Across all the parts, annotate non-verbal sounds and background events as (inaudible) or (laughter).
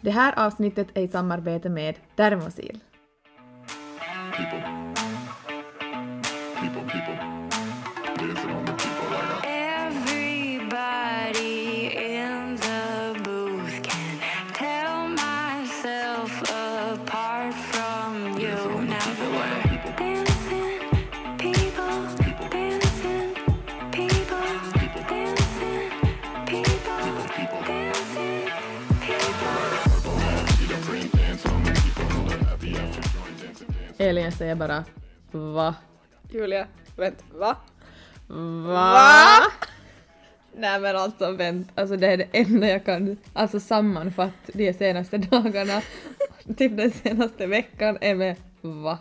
Det här avsnittet är i samarbete med Dermosil. Jag säger bara va? Julia, vänta, va? Va? Nej men alltså vänt, alltså det är det enda jag kan alltså sammanfatta de senaste dagarna, (laughs) typ den senaste veckan är med va?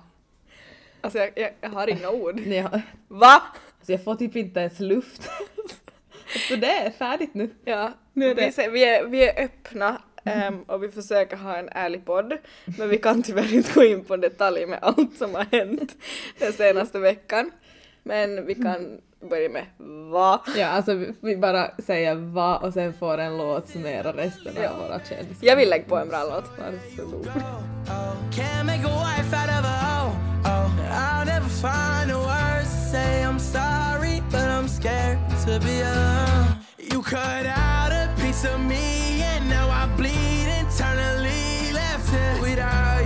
Alltså jag, jag, jag har inga ord. (laughs) Nej, jag, Va? alltså jag får typ inte ens luft. (laughs) Så det är färdigt nu. Ja, Nu är det- Vi, ser, vi, är, vi är öppna ehm, och vi försöker ha en ärlig podd men vi kan tyvärr inte gå in på detaljer med allt som har hänt den senaste veckan. Men vi kan börja med va? Ja alltså vi- bara säger va och sen får en låt summera resten Ja. av våra känslor. Jag vill lägga på en bra låt. Varsågod. You cut out a piece of me, and now I bleed internally. Left without.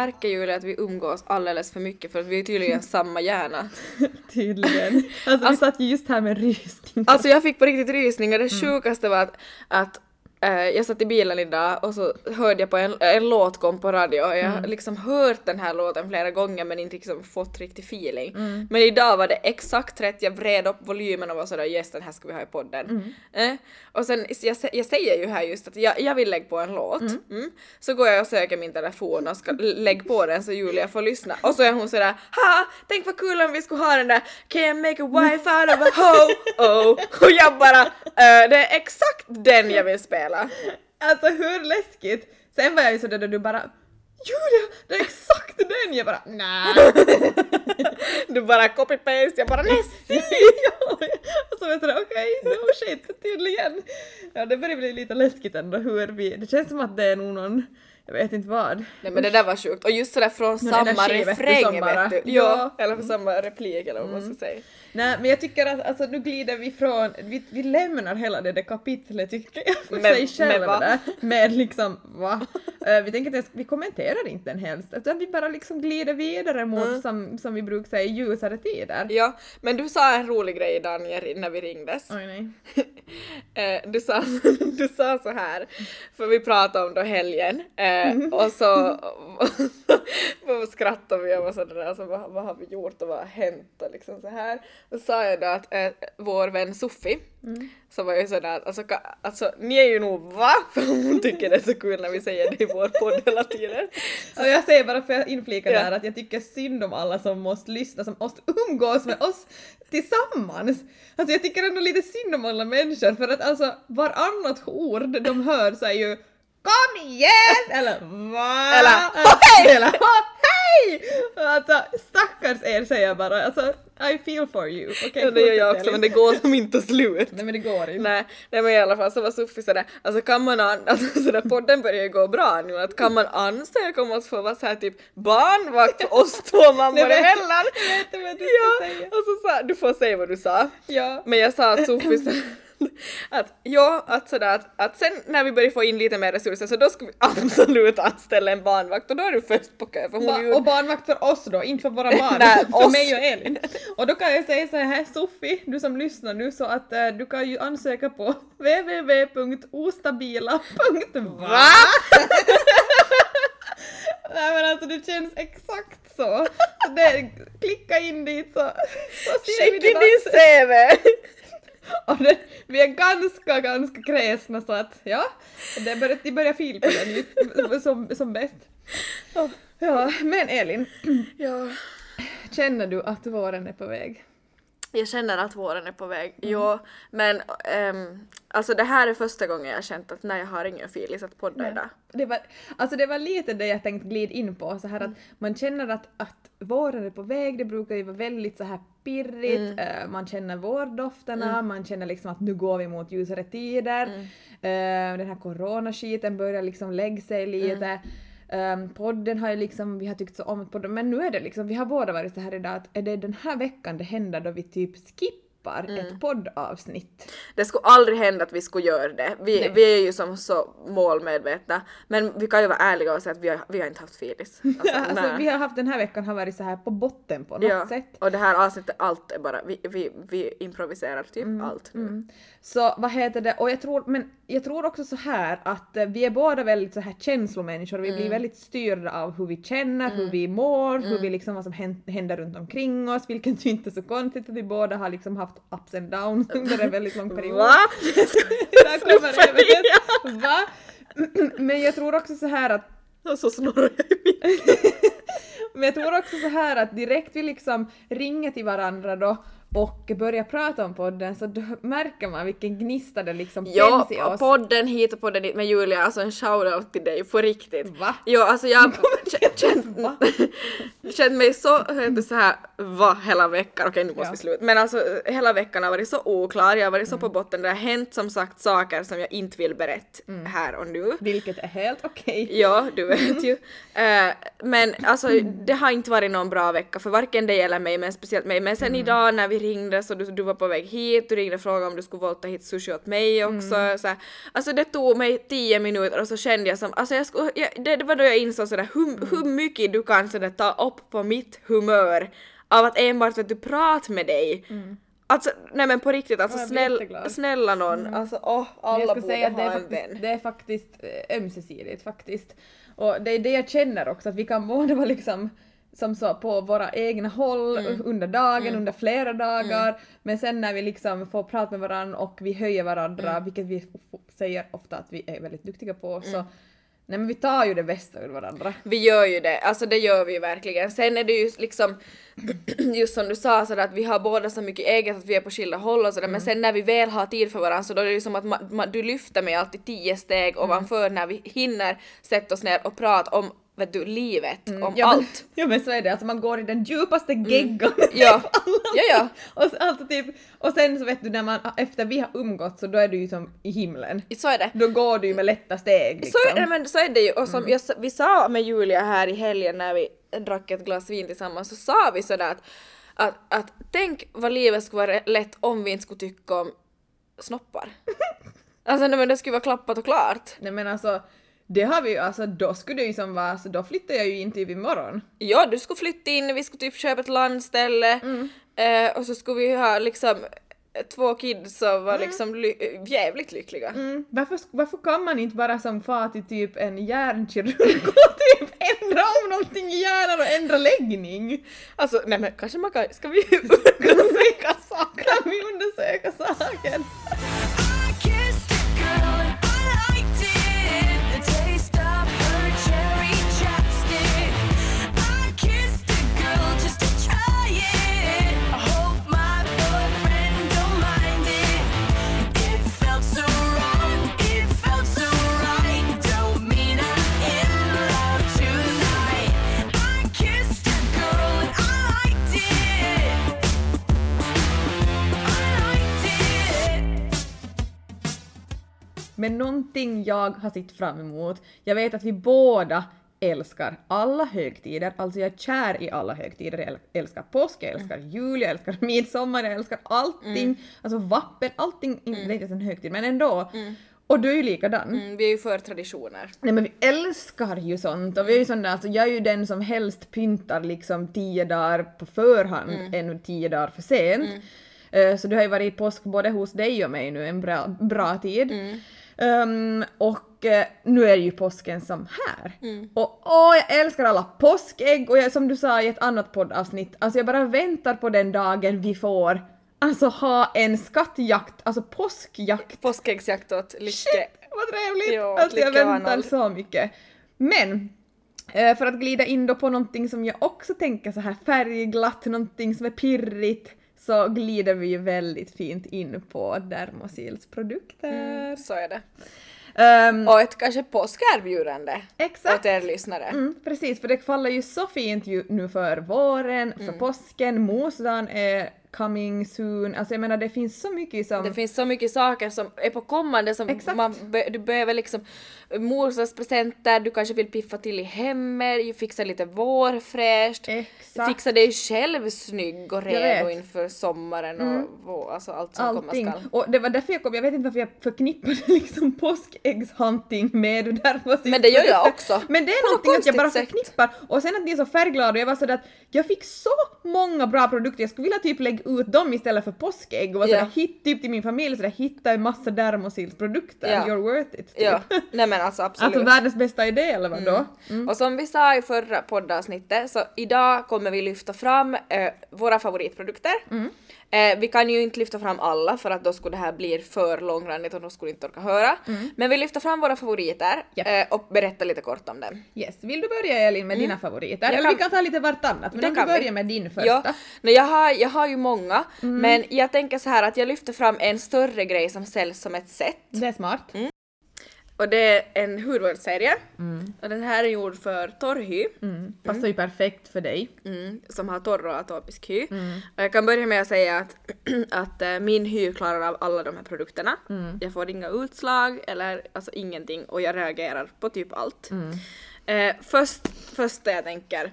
Märker ju att vi umgås alldeles för mycket för att vi är tydligen (laughs) samma hjärna. Tydligen. (laughs) Alltså vi satt ju just här med rysning. Alltså jag fick på riktigt rysningar. Det sjukaste var att, att jag satt i bilen idag och så hörde jag på en, en låt kom på radio och jag har liksom hört den här låten flera gånger men inte liksom fått riktig feeling. Men idag var det exakt rätt, jag vred upp volymen och var sådär yes den här ska vi ha i podden. Eh, och sen, jag, jag säger ju här just att jag, jag vill lägga på en låt. Mm. Så går jag och söker min telefon och ska lägga på den så Julia får lyssna. Och så är hon sådär ha tänk vad kul om vi skulle ha den där Can I make a wife out of a hoe? Oh. (laughs) Och jag bara eh, det är exakt den jag vill spela. Alltså hur läskigt? Sen var jag ju sådär då du bara Julia, det är exakt den! Jag bara nej. (laughs) Du bara copy-paste, jag bara (laughs) ja, och så var jag sådär okej, no shit, tydligen. Ja det börjar bli lite läskigt ändå hur vi, det känns som att det är nog någon, jag vet inte vad. Nej men det där var sjukt. Och just sådär från samma energi, vet du, refräng bara- vet du. Ja. Mm. Ja, eller från samma replik eller vad man ska säga. Nej men jag tycker att alltså, nu glider vi från, vi, vi lämnar hela det där kapitlet tycker jag för Med- sig själva med vad? där. Med liksom va? Eh, vi tänker att vi kommenterar inte den helst utan vi bara liksom glider vidare mot Mm. som, som vi brukar säga ljusare tider. Ja, men du sa en rolig grej idag när vi ringdes. Oj nej. (laughs) Eh, du, sa, (laughs) du sa så här, för vi pratade om då helgen eh, och så (laughs) och skrattade vi och var sådär, alltså, vad, vad har vi gjort och vad har hänt och liksom så här. Då sa jag då att eh, vår vän Sofie, så var ju sådär att alltså, ka- alltså ni är ju nog va? (laughs) För hon tycker det är så kul när vi säger det i vår podd hela tiden. Och jag säger bara för att inflika Ja. där att jag tycker synd om alla som måste lyssna, som måste umgås med oss tillsammans. Alltså jag tycker ändå lite synd om alla människor för att alltså varannat ord de hör så är ju Kom igen! Eller va? Eller, hej! Eller (laughs) hej! Alltså stackars er säger jag bara, alltså I feel for you. Okej, Ja, det gör jag också men det går som inte att sluta. Nej men det går inte. Nej, nej men i alla fall så var Sofie sådär, alltså kan man, an- alltså sådär podden börjar ju gå bra nu, att kan man ansöka om att få vara såhär typ barnvakt för oss två mammor Nej, emellan? Jag vet inte vad du ska Ja, säga. och så sa, du får säga vad du sa. Ja. Men jag sa att Sofie (laughs) att ja, att sådär att, att sen när vi börjar få in lite mer resurser så då ska vi (laughs) absolut anställa en barnvakt och då är du först på kö för hon Ba- ju och barnvakt för oss då, inte för våra barn, (laughs) Nej, för oss. mig och Elin. Och då kan jag säga så här, Sofie, du som lyssnar nu, så att eh, du kan ju ansöka på www.ostabila.va Nej men alltså det känns exakt så. så det, klicka in dit så, så ser vi Skicka in din CV! Och det, vi är ganska, ganska kräsna så att ja, det börjar, de börjar fil på den som, som bäst. Ja, men Elin, ja. känner du att våren är på väg? Jag känner att våren är på väg. Jo, men ehm, alltså det här är första gången jag har känt att nej, jag har ingen filis att podda idag. Det var, alltså det var lite det jag tänkte glida in på, så här att man känner att, att våren är på väg, det brukar ju vara väldigt så här pirrigt, eh, man känner vårdofterna, man känner liksom att nu går vi mot ljusare tider, eh, den här coronaskiten börjar liksom lägga sig lite. Um, podden har ju liksom, vi har tyckt så om podden, men nu är det liksom, vi har båda varit så här idag att är det den här veckan det händer då vi typ skippar ett poddavsnitt? Det skulle aldrig hända att vi skulle göra det. Vi, Nej. vi är ju som så målmedvetna. Men vi kan ju vara ärliga och säga att vi har, vi har inte haft filis. (laughs) Alltså, alltså, vi har haft den här veckan har varit så här på botten på något ja. sätt. Och det här avsnittet, allt är bara, vi, vi, vi improviserar typ allt nu. Så vad heter det, och jag tror, men jag tror också så här att eh, vi är båda väldigt så här känslomänniskor, vi blir väldigt styrda av hur vi känner, hur vi mår, hur vi liksom vad som hän- händer runt omkring oss, vilket ju inte är så konstigt att vi båda har liksom haft ups and downs (laughs) under en väldigt lång period. Va? Där (laughs) kommer det. (laughs) Va? Men jag tror också så här att Och så snorrar jag i men jag tror också så här att direkt vi liksom ringer till varandra då och börjar prata om podden så då märker man vilken gnista det liksom Ja, finns i oss. podden hit och podden dit med Julia, alltså en shoutout till dig på riktigt. Va? Jo, alltså jag (laughs) (laughs) känt, mig så, så här va hela veckan, okej nu måste Ja. vi sluta, men alltså hela veckan har varit så oklar, jag har varit så på botten, det har hänt som sagt saker som jag inte vill berätta här och nu. Vilket är helt okej. Ja, du vet ju. Eh, men alltså det har inte varit någon bra vecka för varken dig eller mig, men speciellt mig. Men sen idag när vi ringde så du, du var på väg hit, du ringde och frågade om du skulle volta hit sushi åt mig också. Så här, alltså det tog mig tio minuter och så kände jag som, alltså jag skulle, jag, det, det var då jag insåg sådär hur, hur mycket du kan sådär ta upp på mitt humör av att enbart vet du prata med dig. Alltså nej men på riktigt, alltså snäll, snälla någon, alltså åh, alla jag borde säga att det ha är, en faktiskt, vän. det är faktiskt eh, ömsesidigt faktiskt. Och det är det jag känner också, att vi kan båda vara liksom som så på våra egna håll Mm. under dagen, under flera dagar. Men sen när vi liksom får prata med varandra och vi höjer varandra, Mm. vilket vi säger ofta att vi är väldigt duktiga på, så nej men vi tar ju det bästa ur varandra. Vi gör ju det, alltså det gör vi ju verkligen. Sen är det ju liksom, (clears throat) just som du sa sådär att vi har båda så mycket eget att vi är på skilda håll och sådär men sen när vi väl har tid för varandra så då är det ju som att ma- ma- du lyfter mig alltid tio steg ovanför när vi hinner sätta oss ner och prata om vet du, livet, om Ja, men, allt. (laughs) ja men så är det, alltså man går i den djupaste geggan. Ja, (laughs) ja, ja. och, så, alltså typ, och sen så vet du när man, efter vi har umgått så då är du ju som i himlen. Så är det. Då går du ju med lätta steg liksom. Så, är- men, så är det ju och som jag, sa- vi sa med Julia här i helgen när vi drack ett glas vin tillsammans så sa vi sådär att, att, att tänk vad livet skulle vara lätt om vi inte skulle tycka om snoppar. (laughs) Alltså nej, men det skulle vara klappat och klart. Nej men alltså, det har vi ju, alltså då skulle det ju som vara, så då flyttar jag ju in typ imorgon. Ja, du skulle flytta in, vi skulle typ köpa ett landställe eh, och så skulle vi ha liksom två kids och vara liksom ly- jävligt lyckliga. Mm. Varför, varför kan man inte bara som fara till typ en hjärnkirurg och (laughs) typ ändra om någonting i hjärnan och ändra läggning? Alltså nej men kanske man kan, ska vi (laughs) undersöka saker? Kan vi undersöka saken? Men någonting jag har sett fram emot, jag vet att vi båda älskar alla högtider, alltså jag är kär i alla högtider. Jag äl- älskar påsk, jag älskar jul, jag älskar midsommar, jag älskar allting. Alltså vappen, allting, inte inte ens en högtid men ändå. Och du är ju likadan. Mm, vi är ju för traditioner. Nej men vi älskar ju sånt och vi är ju där, alltså jag är ju den som helst pyntar liksom tio dagar på förhand än tio dagar för sent. Eh, Så du har ju varit påsk både hos dig och mig nu en bra, bra tid. Ehm, och eh, nu är ju påsken som här. Mm. Och åh, jag älskar alla påskägg och jag, som du sa i ett annat poddavsnitt, alltså jag bara väntar på den dagen vi får alltså ha en skattjakt, alltså påskjakt. Påskäggsjakt åt Lycke. Vad trevligt! Jo, alltså jag väntar så mycket. Men eh, för att glida in då på någonting som jag också tänker så här färgglatt, någonting som är pirrigt, så glider vi ju väldigt fint in på Dermosils produkter. Så är det. Ehm, Och ett kanske påskerbjudande Exakt. åt er lyssnare. Mm, precis, för det faller ju så fint ju nu för våren, Mm. för påsken, mosdagen är coming soon, alltså jag menar det finns så mycket som... Det finns så mycket saker som är på kommande som Exakt. man be, du behöver liksom morsadspresenter, du kanske vill piffa till i hemmet, fixa lite vårfräscht, Exakt. fixa dig själv snygg och redo inför sommaren och vår, alltså allt som Allting. komma skall. Och det var därför jag kom, jag vet inte varför jag förknippade (laughs) liksom påskäggshunting med Dermosil. Men det gör jag också. Men det är På någonting att jag bara sätt. förknippar. Och sen att ni är så färgglada och jag var sådär att jag fick så många bra produkter, jag skulle vilja typ lägga ut dem istället för påskägg och vara Ja. sådär hit typ till min familj sådär hitta en massa Dermosils produkter, Ja. you're worth it. Typ. Ja, (laughs) nej men alltså absolut. Alltså världens bästa idé eller vadå? Mm. Och som vi sa i förra poddavsnittet så idag kommer vi lyfta fram eh, våra favoritprodukter. Mm. Eh, vi kan ju inte lyfta fram alla för att då skulle det här bli för långrandigt och då skulle inte orka höra. Men vi lyfter fram våra favoriter Mm. Japp. eh, och berättar lite kort om dem. Yes, vill du börja Elin med dina favoriter? Jag Eller kan- vi kan ta lite vartannat, men Det om du kan vi. börjar med din första. Ja, nej, jag, har, jag har ju många Mm. men jag tänker så här att jag lyfter fram en större grej som säljs som ett set. Det är smart. Och det är en hudvårdsserie. Och den här är gjord för torr hy. Mm. Passar ju perfekt för dig. Mm, som har torr och atopisk hy. Mm. Och jag kan börja med att säga att, (clears throat) att eh, min hy klarar av alla de här produkterna. Mm. Jag får inga utslag eller alltså ingenting och jag reagerar på typ allt. Mm. Eh, först, första jag tänker,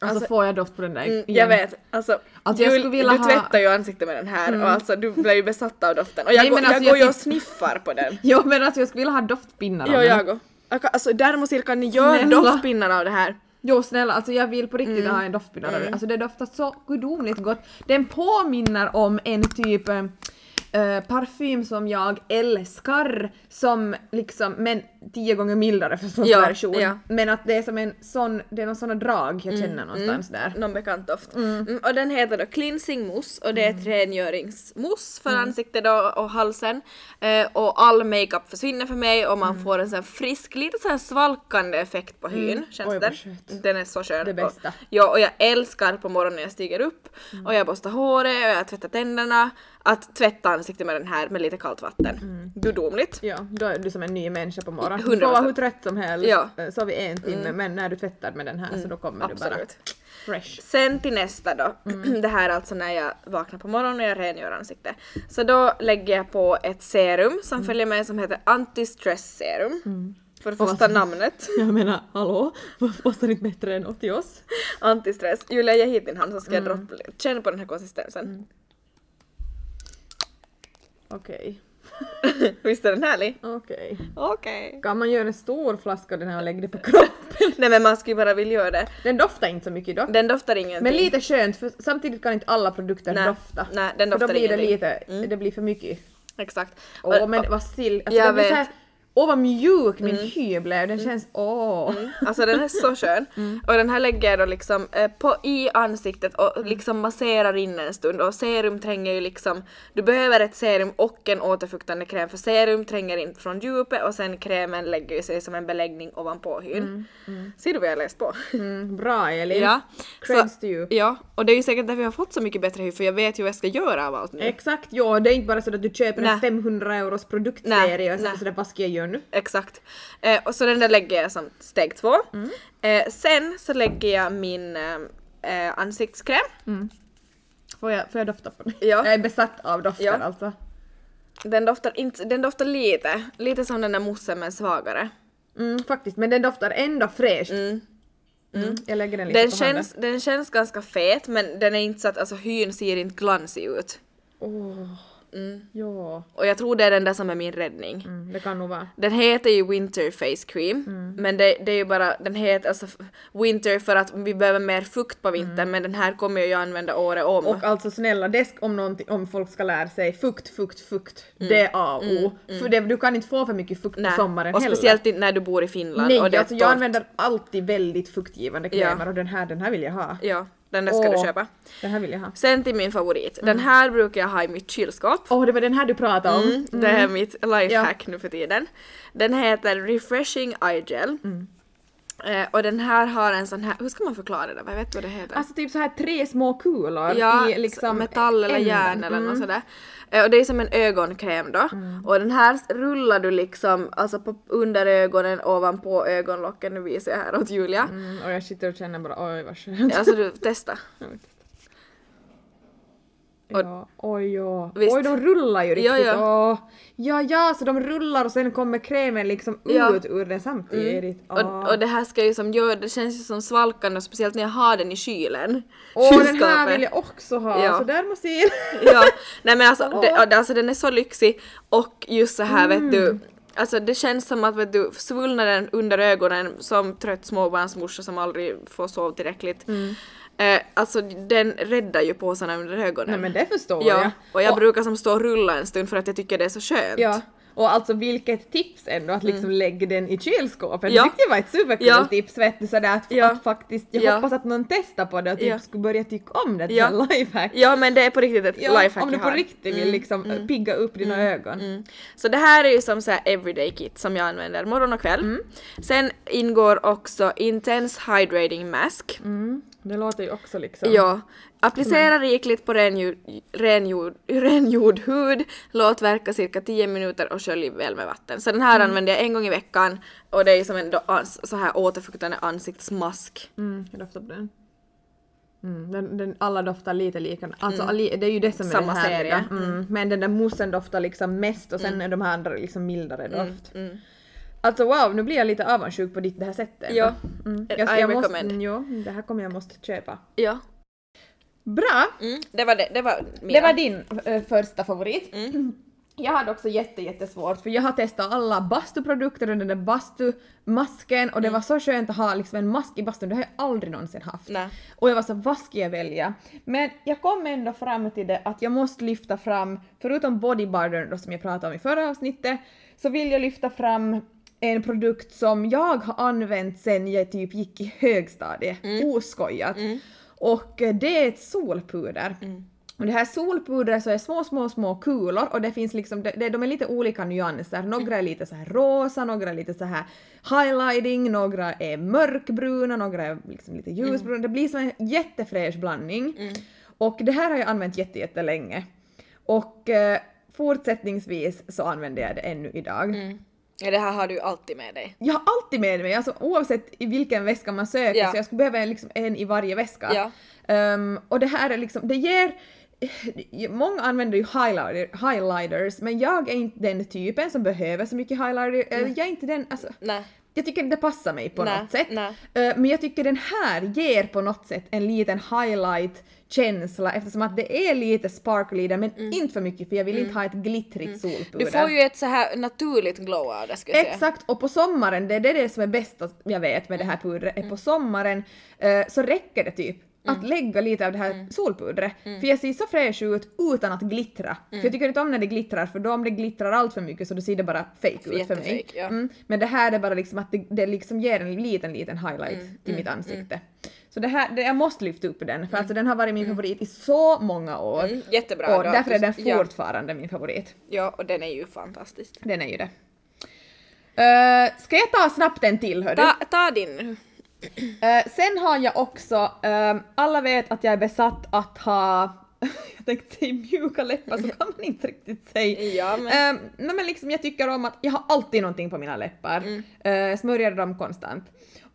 Alltså, Alltså- får jag doft på den där mm, igen? jag vet, alltså, Alltså, jag du, du ha- Mm. tvättar ju ansiktet med den här och alltså du blir ju besatt av doften. Och jag, Nej, går, men alltså, jag går jag ju och sniffar på den. (laughs) Jo men alltså jag skulle vilja ha doftpinnar den. jag går. Alltså Dermosil kan ni göra Snälla. doftpinnar av det här? Jo snälla, alltså jag vill på Mm. riktigt ha en doftpinne den. Alltså det doftar så gudomligt gott. Den påminner om en typ eh, parfym som jag älskar som liksom, men tio gånger mildare förstås Ja, version. ja. Men att det är som en sån, det är någon sån drag jag känner någonstans där. Någon bekant doft. Mm, och den heter då Cleansing Mousse och det är ett rengöringsmousse för ansiktet då och halsen. Eh, och all makeup försvinner för mig och man får en sån frisk, lite sån svalkande effekt på hyn. Känns Oj, det? vad skönt. Den är så skön. Det bästa. Och, ja, och jag älskar på morgonen när jag stiger upp och jag borstar håret och jag tvättar tänderna. Att tvätta ansiktet med den här med lite kallt vatten. Gudomligt. Ja, då är du som en ny människa på morgonen. Du 100%. får vara hur trött som helst, Ja. eh, sov i en timme, men när du tvättar med den här så då kommer du bara Absolut. fresh. Sen till nästa då. (clears throat) Det här är alltså när jag vaknar på morgonen och jag rengör ansiktet. Så då lägger jag på ett serum som följer med som heter Anti-stress serum. För det första namnet. (laughs) Jag menar, hallå? Vad passar inte bättre än till oss? Anti-stress. Julia ge hit din hand så ska jag droppa lite. Känn på den här konsistensen. Okej. (laughs) Visst är den härlig? Okej. Okej. Kan man göra en stor flaska av den här och lägga det på kroppen? (laughs) Nej men man skulle bara vilja göra det. Den doftar inte så mycket dock. Den doftar ingenting. Men lite skönt för samtidigt kan inte alla produkter Nej, dofta. nej, den för då doftar blir det ingenting. lite, det blir för mycket. Exakt. Åh Och- men vad sill, alltså Jag blir vet. såhär, åh vad mjuk min hy blev, den känns, åh. Alltså den är så skön. (laughs) Och den här lägger jag då liksom eh, på i ansiktet och liksom masserar in en stund och serum tränger ju liksom, du behöver ett serum och en återfuktande kräm för serum tränger in från djupet och sen krämen lägger sig som en beläggning ovanpå hyn. Ser du vad jag läst på? Mm, bra Elin. Ja. Creds to you. Ja, och det är ju säkert därför jag har fått så mycket bättre hy för jag vet ju vad jag ska göra av allt nu. Exakt, ja det är inte bara så att du köper en Nej. 500 euros produktserie och sen sådär vad ska jag göra nu? Exakt. Eh, och så den där lägger jag som steg två. Mm. Eh, sen så lägger jag min eh, eh, ansiktskräm. Får jag, får jag dofta på den? Ja. Jag är besatt av dofter Ja. alltså. Den doftar, inte, den doftar lite, lite som den där moussen men svagare. Mm, faktiskt, men den doftar ändå fräscht. Mm. Jag lägger den lite Den på känns, den känns ganska fet men den är inte så att alltså, hyn ser inte glansig ut. handen. Åh. Ja, Och jag tror det är den där som är min räddning. mm, det kan nog vara. Den heter ju Winter Face Cream, men det, det är ju bara, den heter alltså Winter för att vi behöver mer fukt på vintern, men den här kommer jag ju använda året om. Och alltså snälla desk om, om folk ska lära sig fukt, fukt, fukt. Det är A och O. För det, du kan inte få för mycket fukt Nej. på sommaren och heller. speciellt inte när du bor i Finland. Nej, och det är alltså jag torrt. använder alltid väldigt fuktgivande Ja. krämer och den här, den här vill jag ha. Ja, den där ska du Åh, köpa. Den här vill jag ha. Sen till min favorit. Den här brukar jag ha i mitt kylskåp. Åh, det var den här du pratade om. Mm, Det är mitt lifehack nu för tiden. Den heter Refreshing Eye Gel. Eh, och den här har en sån här, hur ska man förklara det? Vad vet du vad det heter? Alltså typ så här tre små kulor ja, i liksom metall eller järn eller Mm. något sådär. Eh, och det är som en ögonkräm då. Och den här rullar du liksom alltså på under ögonen ovanpå ögonlocken. Nu visar jag här åt Julia. Mm, och jag sitter och känner bara oj vad skönt. Alltså du, testa. (laughs) och- Ja, oj ja. Visst. Oj de rullar ju riktigt. Ja, ja. Åh. ja ja, så de rullar och sen kommer krämen liksom Ja. ut ur den samtidigt. Åh. Och, och det här ska ju som göra, det känns ju som svalkande speciellt när jag har den i kylen. Åh, den här vill jag också ha, Ja. så där måste jag (laughs) ja, nej men alltså, det, alltså den är så lyxig och just så här vet du Alltså det känns som att vet du, svullnaden under ögonen som trött småbarnsmorsa som aldrig får sova tillräckligt. Eh, alltså den räddar ju påsarna under ögonen. Nej men det förstår ja, jag. och jag och, brukar som stå och rulla en stund för att jag tycker det är så skönt. Ja, och alltså vilket tips ändå att liksom lägga den i kylskåpet. Mm. Ja. Det tyckte jag var ett superkul Ja. tips vet du sådär att, Ja. att faktiskt, jag Ja. hoppas att någon testar på det och typ Ja. skulle börja tycka om det, Ja. lifehack. Ja men det är på riktigt ett Ja, lifehack om du på riktigt vill liksom pigga upp dina ögon. Mm. Så det här är ju som så här everyday kit som jag använder morgon och kväll. Mm. Sen ingår också Intense Hydrating Mask. Mm. Det låter ju också liksom... Ja. Applicera rikligt på rengjord, rengjord, (laughs) rengjord hud, låt verka cirka 10 minuter och skölj väl med vatten. Så den här Mm. använder jag en gång i veckan och det är som en så här återfuktande ansiktsmask. Mm, jag doftar på den. Mm, den, den, alla doftar lite lika. Alltså, ali- det är ju det som är Samma det här. serie. Mm. Men den där moussen doftar liksom mest och sen är de här andra liksom mildare doft. Mm. Alltså wow, nu blir jag lite avundsjuk på ditt det här sättet. Ja. Mm. I Jag, jag måste, recommend. mm, jo, det här kommer jag måste köpa. Ja. Bra! Mm. Det var det, det var mina. Det var din äh, första favorit. Mm. (clears throat) Jag hade också jätte, jättesvårt för jag har testat alla bastuprodukter och den där bastumasken och det var så skönt att ha liksom en mask i bastun, det har jag aldrig någonsin haft. Nej. Och jag var så vad ska jag välja? Men jag kom ändå fram till det att jag måste lyfta fram, förutom bodybuildern som jag pratade om i förra avsnittet, så vill jag lyfta fram en produkt som jag har använt sen jag typ gick i högstadiet, oskojat. Och eh, det är ett solpuder. Och det här solpudret så är små, små, små kulor och det finns liksom, det, de är lite olika nyanser. Några är lite så här rosa, några är lite så här highlighting, några är mörkbruna, några är liksom lite ljusbruna. Det blir som en jättefräsch blandning. Och det här har jag använt jätte, jättelänge. Och eh, fortsättningsvis så använder jag det ännu idag. Ja, det här har du alltid med dig. Jag har alltid med mig, alltså oavsett i vilken väska man söker, Ja. så jag skulle behöva en, liksom, en i varje väska. Ja. Ehm, och det här är liksom, det ger Många använder ju highlighter, highlighters men jag är inte den typen som behöver så mycket highlighter. Eller Jag är inte den, alltså, Nej. jag tycker inte det passar mig på Nej, något sätt. Eh, men jag tycker den här ger på något sätt en liten highlight-känsla eftersom att det är lite sparkly i den men inte för mycket för jag vill inte ha ett glittrigt solpuder. Mm. Du får ju ett så här naturligt glow av det skulle jag säga. Exakt, och på sommaren, det är det, som är bäst att jag vet med det här pudret, är på sommaren eh, så räcker det typ att lägga lite av det här solpudret. För jag ser så fräsch ut utan att glittra. För jag tycker inte om när det glittrar för då om det glittrar allt för mycket så då ser det bara fake ut för mig. Ja. Mm. Men det här är bara liksom att det, det liksom ger en liten, liten highlight till mitt ansikte. Så det här, det, jag måste lyfta upp den för alltså den har varit min favorit i så många år. Mm, jättebra Och då. därför är den Ja. fortfarande min favorit. Ja, och den är ju fantastisk. Den är ju det. Uh, ska jag ta snabbt en till hördu? Ta, ta din. Eh, sen har jag också, ehm, alla vet att jag är besatt att ha, (laughs) jag tänkte säga mjuka läppar så kan man inte riktigt säga. Ja, men- Ehm, nej, men liksom jag tycker om att jag har alltid någonting på mina läppar. Mm. smörjer dem konstant.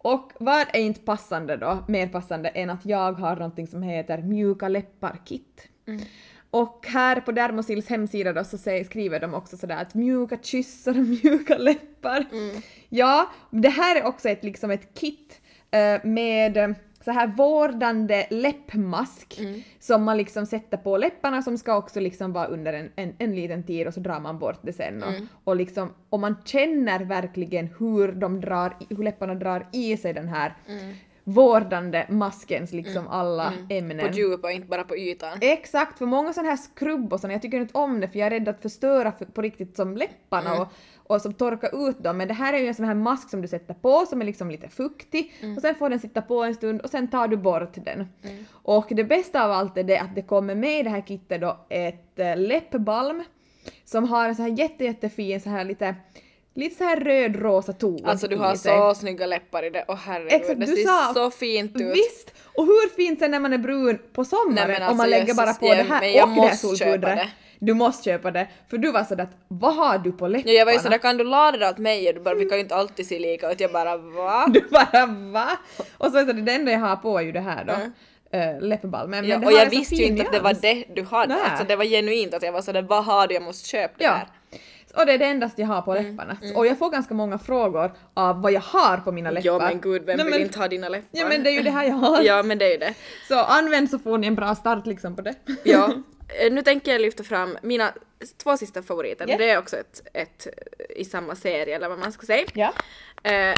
Och vad är inte passande då, mer passande än att jag har någonting som heter mjuka läppar-kit. Och här på Dermosils hemsida då så skriver de också sådär att mjuka kyssar och (laughs) mjuka läppar. Ja, det här är också ett, liksom ett kit eh, med så här vårdande läppmask som man liksom sätter på läpparna som ska också liksom vara under en, en, en liten tid och så drar man bort det sen. Och, och liksom och man känner verkligen hur de drar, hur läpparna drar i sig den här vårdande maskens liksom alla ämnen. På djup och inte bara på ytan. Exakt, för många sådana här skrubb och såna, jag tycker inte om det för jag är rädd att förstöra för, på riktigt som läpparna Mm. och, och som torka ut dem. Men det här är ju en sån här mask som du sätter på som är liksom lite fuktig Mm. och sen får den sitta på en stund och sen tar du bort den. Och det bästa av allt är det att det kommer med i det här kittet då ett äh, läppbalm som har en så här jätte, jättefin så här lite Lite så här röd-rosa ton Alltså du har så snygga läppar i det och herregud Exakt, det ser sa- så fint ut. Visst! Och hur fint sen när man är brun på sommaren Nej, men om man alltså, lägger bara på ja, det här jag och det här solpudret. Du måste köpa det. För du var sådär att vad har du på läpparna? Ja, jag var ju sådär, kan du lada det åt mig? Och du bara, vi kan ju inte alltid se lika ut. Jag bara, va? (laughs) Du bara va? Och så är det, det enda jag har på är ju det här då. Mm. Läppbalmen. Men Ja, det och jag visste ju inte att det var det du hade. Nej. Alltså det var genuint att jag var sådär, vad har du? Jag måste köpa det Ja. här. Och det är det endaste jag har på Mm, läpparna. Och jag får ganska många frågor av vad jag har på mina läppar. Ja men gud, vem Nej, vill men- inte ha dina läppar? Ja men det är ju det här jag (laughs) har. Ja men det är ju det. Så använd så får ni en bra start liksom på det. Ja. (laughs) Eh, Nu tänker jag lyfta fram mina två sista favoriter. Ja. Det är också ett, ett eh, i samma serie eller vad man ska säga. ja. Eh,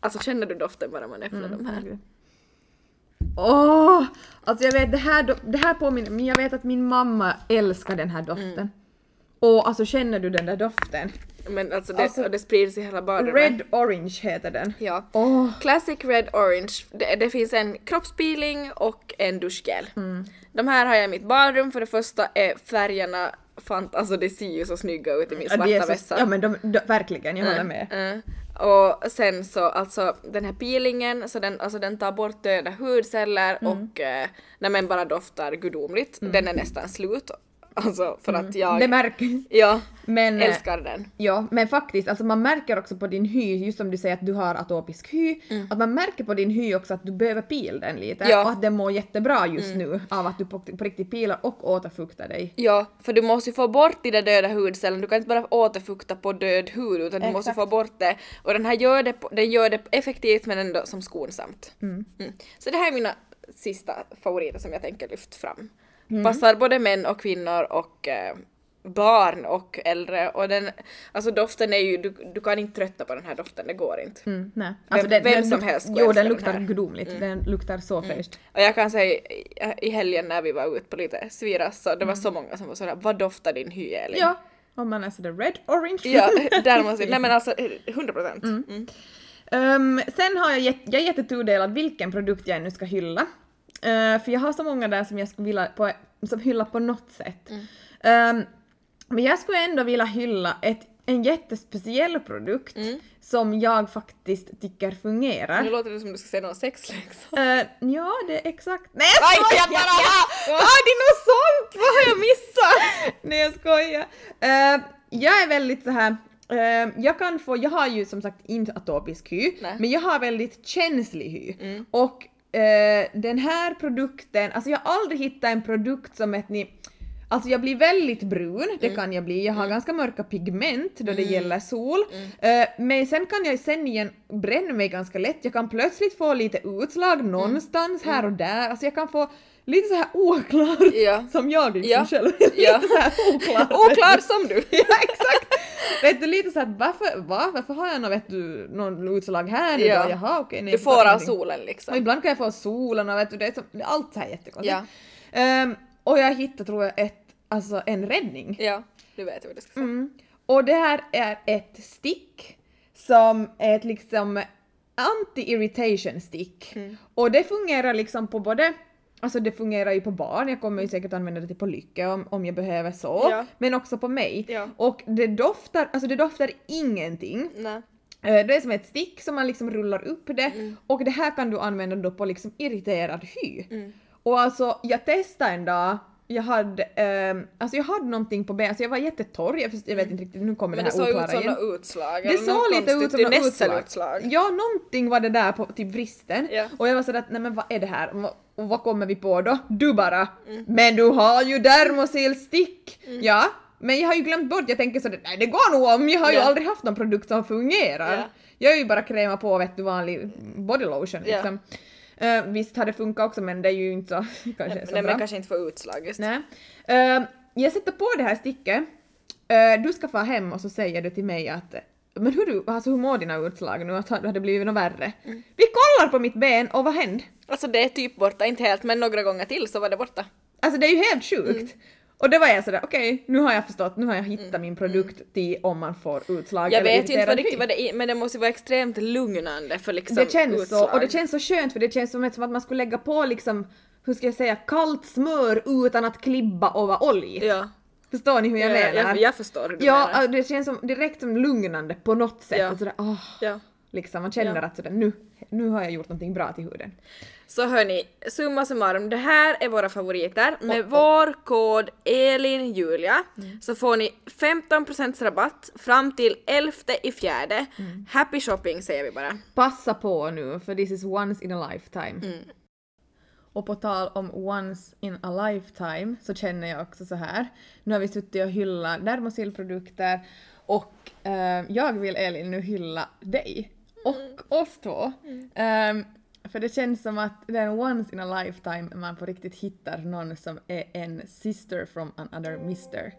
alltså känner du doften bara man öppnar Mm, de här? Åh! alltså jag vet det här, det här påminner men jag vet att min mamma älskar den här doften. Mm. Och alltså känner du den där doften? Men alltså det, Alltså, det sprids i hela badrummet. Red Orange heter den. Ja. Åh! Classic Red Orange. Det, det finns en kroppspeeling och en duschgel. Mm. De här har jag i mitt badrum. För det första är färgerna fant alltså det ser ju så snygga ut i min svarta så- vässa. Ja men de, de, verkligen, jag håller med. Mm. Och sen så alltså den här peelingen, så den, alltså den tar bort döda hudceller Mm. och eh, när man bara doftar gudomligt. Den är nästan slut. Alltså för att jag Mm. Det märker ja, Men, eh, älskar den. Ja, men faktiskt, alltså man märker också på din hy, just som du säger att du har atopisk hy, att man märker på din hy också att du behöver pila den lite Mm. Ja. Mm. och att den mår jättebra just nu av att du på, på riktigt pilar och återfuktar dig. Ja, för du måste ju få bort de där döda hudcellerna, du kan inte bara återfukta på död hud utan du måste Exakt. få bort det. Och den här gör det, den gör det effektivt men ändå som skonsamt. Mm. Så det här är mina sista favoriter som jag tänker lyfta fram. Passar både män och kvinnor och eh, barn och äldre och den, alltså doften är ju, du, du kan inte tröttna på den här doften, det går inte. Mm, nej. Alltså Vem- vem som luk- helst Jo, den den luktar. Mm. gudomligt. Den luktar så fräscht. Och jag kan säga i- helgen när vi var ute på lite sviras så det var så många som var sådär, vad doftar din hy Elin? Ja, om man är sådär red, orange. Ja, (laughs) där måste Nej men alltså 100 procent. Mm. Ehm, sen har jag, jätt, jag är jättetudelad vilken produkt jag nu ska hylla. Eh, för jag har så många där som jag skulle vilja på, som hylla på något sätt. Ehm, men jag skulle ändå vilja hylla ett, en jättespeciell produkt som jag faktiskt tycker fungerar. Nu låter det som du ska säga någon sexleksak. Eh, ja, det är exakt... Nej jag jag skojar! bara, Har du något sånt? Vad har jag missat? Nej jag skojar. Eh, jag är väldigt så här. eh, jag kan få, jag har ju som sagt inte atopisk hy, Nej. Mm. men jag har väldigt känslig hy. Och eh, den här produkten, alltså jag har aldrig hittat en produkt som att ni Alltså jag blir väldigt brun, det Mm. kan jag bli. Jag har ganska mörka pigment då det gäller sol. Mm. Eh, men sen kan jag sen igen bränna mig ganska lätt. Jag kan plötsligt få lite utslag Mm. någonstans här och där. Alltså jag kan få lite så här oklart Ja. som jag liksom Ja. själv. lite Ja. så här oklar. (laughs) Oklar som du! (laughs) ja exakt! vet du lite såhär varför, va? varför har jag någon, vet du, någon utslag här nu Ja. då? Jaha okej. nej, Du får av solen Och liksom. ibland kan jag få solen och vet du, det är, så, allt så här jättekonstigt. Ja. Ehm, och jag hittade tror jag ett, alltså en räddning. Ja, du vet vad du ska säga. Mm. Och det här är ett stick som är ett liksom anti-irritation stick. Mm. Och det fungerar liksom på både Alltså det fungerar ju på barn, jag kommer ju säkert använda det till på Lycke om, om jag behöver så. Ja. Men också på mig. Ja. Och det doftar, alltså det doftar ingenting. Nej. Eh, Det är som ett stick som man liksom rullar upp det Mm. och det här kan du använda då på liksom irriterad hy. Mm. Och alltså jag testade en dag, jag hade, ehm, alltså jag hade någonting på benen, alltså jag var jättetorr, jag, jag vet inte riktigt, nu kommer Mm. Men det det här såg ut oklara som igen. några utslag. Det såg något lite ut som Det är några nässelutslag. Ja, någonting var det där på typ vristen. Ja. Och jag var sådär att nej men vad är det här? Och, vad- kommer vi på då? Du bara Mm. Men du har ju dermosil-stick! Ja, men jag har ju glömt bort, jag tänker sådär nej det går nog om, jag har ju Ja. aldrig haft någon produkt som fungerar. Ja. Jag har ju bara krämat på vet du vanlig body lotion Ja. Eh, visst har det funkat också men det är ju inte så, (laughs) kanske så Nej, bra. men kanske inte få utslag just. Nej. Eh, jag sätter på det här sticket. Eh, du ska få hem och så säger du till mig att men hur, du, alltså hur mår dina utslag nu? Att har det blivit något värre? Mm. Vi kollar på mitt ben och vad hände? Alltså det är typ borta, inte helt men några gånger till så var det borta. Alltså det är ju helt sjukt. Mm. Och det var jag sådär, okej, nu har jag förstått, nu har jag hittat min produkt till om man får utslag Jag vet inte vad riktigt vad det är men det måste vara extremt lugnande för liksom Det känns så, utslag. och det känns så skönt för det känns som, att- man skulle lägga på liksom, hur ska jag säga, kallt smör utan att klibba vara oljigt. Ja, Förstår ni hur jag jag, menar? jag, jag förstår hur du ja, menar. äh, det känns som, direkt som lugnande på något sätt. Ja. Och sådär, åh, Ja. liksom, man känner Ja. att sådär, nu, nu har jag gjort någonting bra till huden. Så hörni, summa summarum, det här är våra favoriter. Med Och- och- vår kod ELINJULIA så får ni 15% rabatt fram till 11 i fjärde. Happy shopping säger vi bara. Passa på nu, för this is once in a lifetime. Mm. Och på tal om once in a lifetime så känner jag också så här. Nu har vi suttit och hyllat Dermosil-produkter och eh, jag vill Elin nu hylla dig och oss två. Ehm, för det känns som att det är once in a lifetime man på riktigt hittar någon som är en sister from another mister.